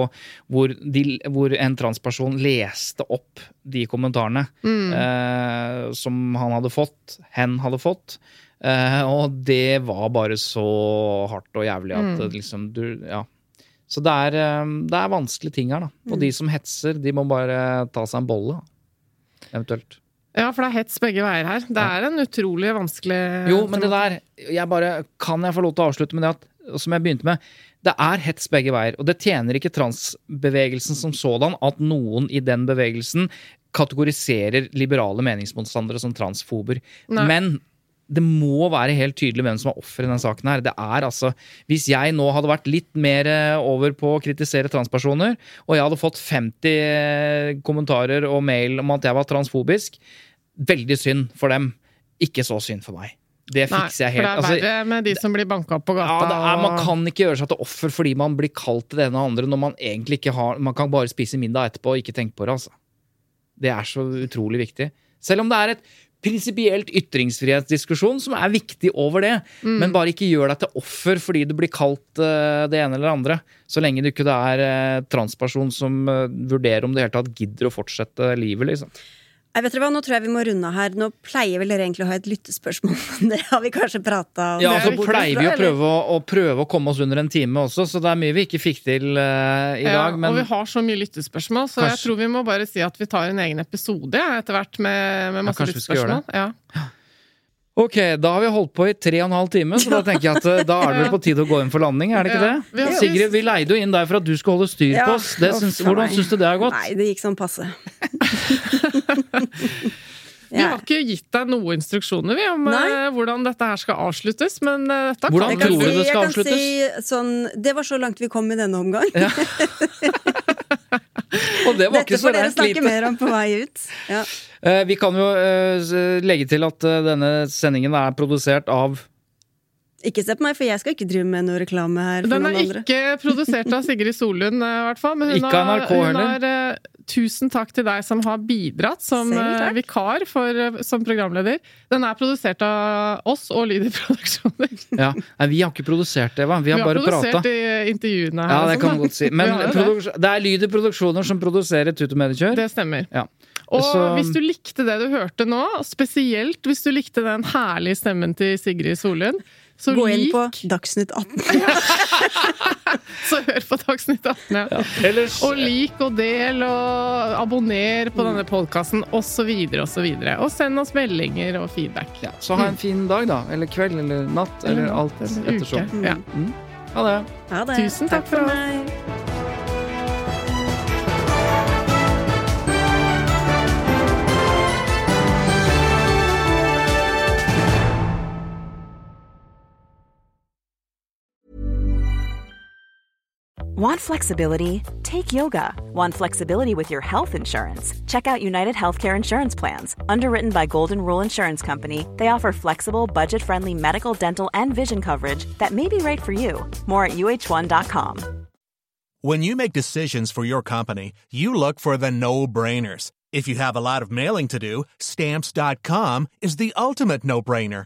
hvor, de, hvor, en transperson leste opp de kommentarene mm. uh, som han hadde fått, hen hadde fått. Uh, og det var bare så hardt og jævlig at mm. liksom du Ja. Så det er, um, det er vanskelige ting her, da. Og mm. de som hetser, de må bare ta seg en bolle, eventuelt. Ja, for det er hets begge veier her. Det er en utrolig vanskelig Jo, men det der jeg bare, Kan jeg få lov til å avslutte med det at, som jeg begynte med? Det er hets begge veier, og det tjener ikke transbevegelsen som sådan at noen i den bevegelsen kategoriserer liberale meningsmotstandere som transfober. Nei. Men det må være helt tydelig hvem som er offer i denne saken. her. Det er altså, Hvis jeg nå hadde vært litt mer eh, over på å kritisere transpersoner, og jeg hadde fått 50 eh, kommentarer og mail om at jeg var transfobisk, veldig synd for dem. Ikke så synd for meg. Det fikser jeg helt. For det er altså, med de som blir banka opp på gata. Ja, er, Man kan ikke gjøre seg til offer fordi man blir kalt det ene og andre når man egentlig ikke har Man kan bare spise middag etterpå og ikke tenke på det, altså. Det er så utrolig viktig. Selv om det er et prinsipielt ytringsfrihetsdiskusjon som er viktig over det. Mm. Men bare ikke gjør deg til offer fordi du blir kalt uh, det ene eller det andre. Så lenge du ikke er uh, transperson som uh, vurderer om du i hele tatt gidder å fortsette livet, liksom. Jeg vet dere hva, Nå tror jeg vi må runde her. Nå pleier vel dere egentlig å ha et lyttespørsmål, men det har vi kanskje prata om. Ja, så pleier vi å prøve å, å prøve å, komme oss under en time også, så det er mye vi ikke fikk til uh, i ja, dag. Men... Og vi har så mye lyttespørsmål, så kanskje... jeg tror vi må bare si at vi tar en egen episode etter hvert med, med masse ja, lyttespørsmål. Ja. Ok, da har vi holdt på i tre og en halv time, så da tenker jeg at eh, da er det vel på tide å gå inn for landing, er det ikke ja, det? Sigrid, vi leide jo inn deg for at du skulle holde styr på oss. Syns, hvordan syns du det har gått? Nei, det gikk sånn passe. Vi har ikke gitt deg noen instruksjoner vi, om Nei. Eh, hvordan dette her skal avsluttes, men uh, dette hvordan kan tror du det skal avsluttes? Si sånn, det var så langt vi kom i denne omgang. Ja. Og det var Dette ikke så får dere snakke mer om på vei ut. Ja. Eh, vi kan jo eh, legge til at eh, denne sendingen er produsert av ikke se på meg, for jeg skal ikke drive med noe reklame her. Den er ikke produsert av Sigrid Solund, i hvert fall. Men hun ikke har, NRK hun har Tusen takk til deg som har bidratt som uh, vikar for, uh, som programleder. Den er produsert av oss og Lyder Produksjoner. ja. Nei, vi har ikke produsert det, Eva. Vi har, vi har bare prata. Vi har produsert intervjuene her. Ja, det kan man godt si. Men det. det er Lyder Produksjoner som produserer Tut og Mediekjør. Det stemmer. Ja. Og Så... hvis du likte det du hørte nå, spesielt hvis du likte den herlige stemmen til Sigrid Solund så Gå inn på Dagsnytt 18. så hør på Dagsnytt 18, ja. ja. Ellers... Og lik og del og abonner på denne podkasten osv. osv. Og, og send oss meldinger og feedback. Ja, så ha en fin dag, da. Eller kveld eller natt. Eller, eller alt ettersom. Ja. Mm. Ha det. Ha det. Tusen takk, takk for, for meg. Want flexibility? Take yoga. Want flexibility with your health insurance? Check out United Healthcare Insurance Plans. Underwritten by Golden Rule Insurance Company, they offer flexible, budget friendly medical, dental, and vision coverage that may be right for you. More at uh1.com. When you make decisions for your company, you look for the no brainers. If you have a lot of mailing to do, stamps.com is the ultimate no brainer.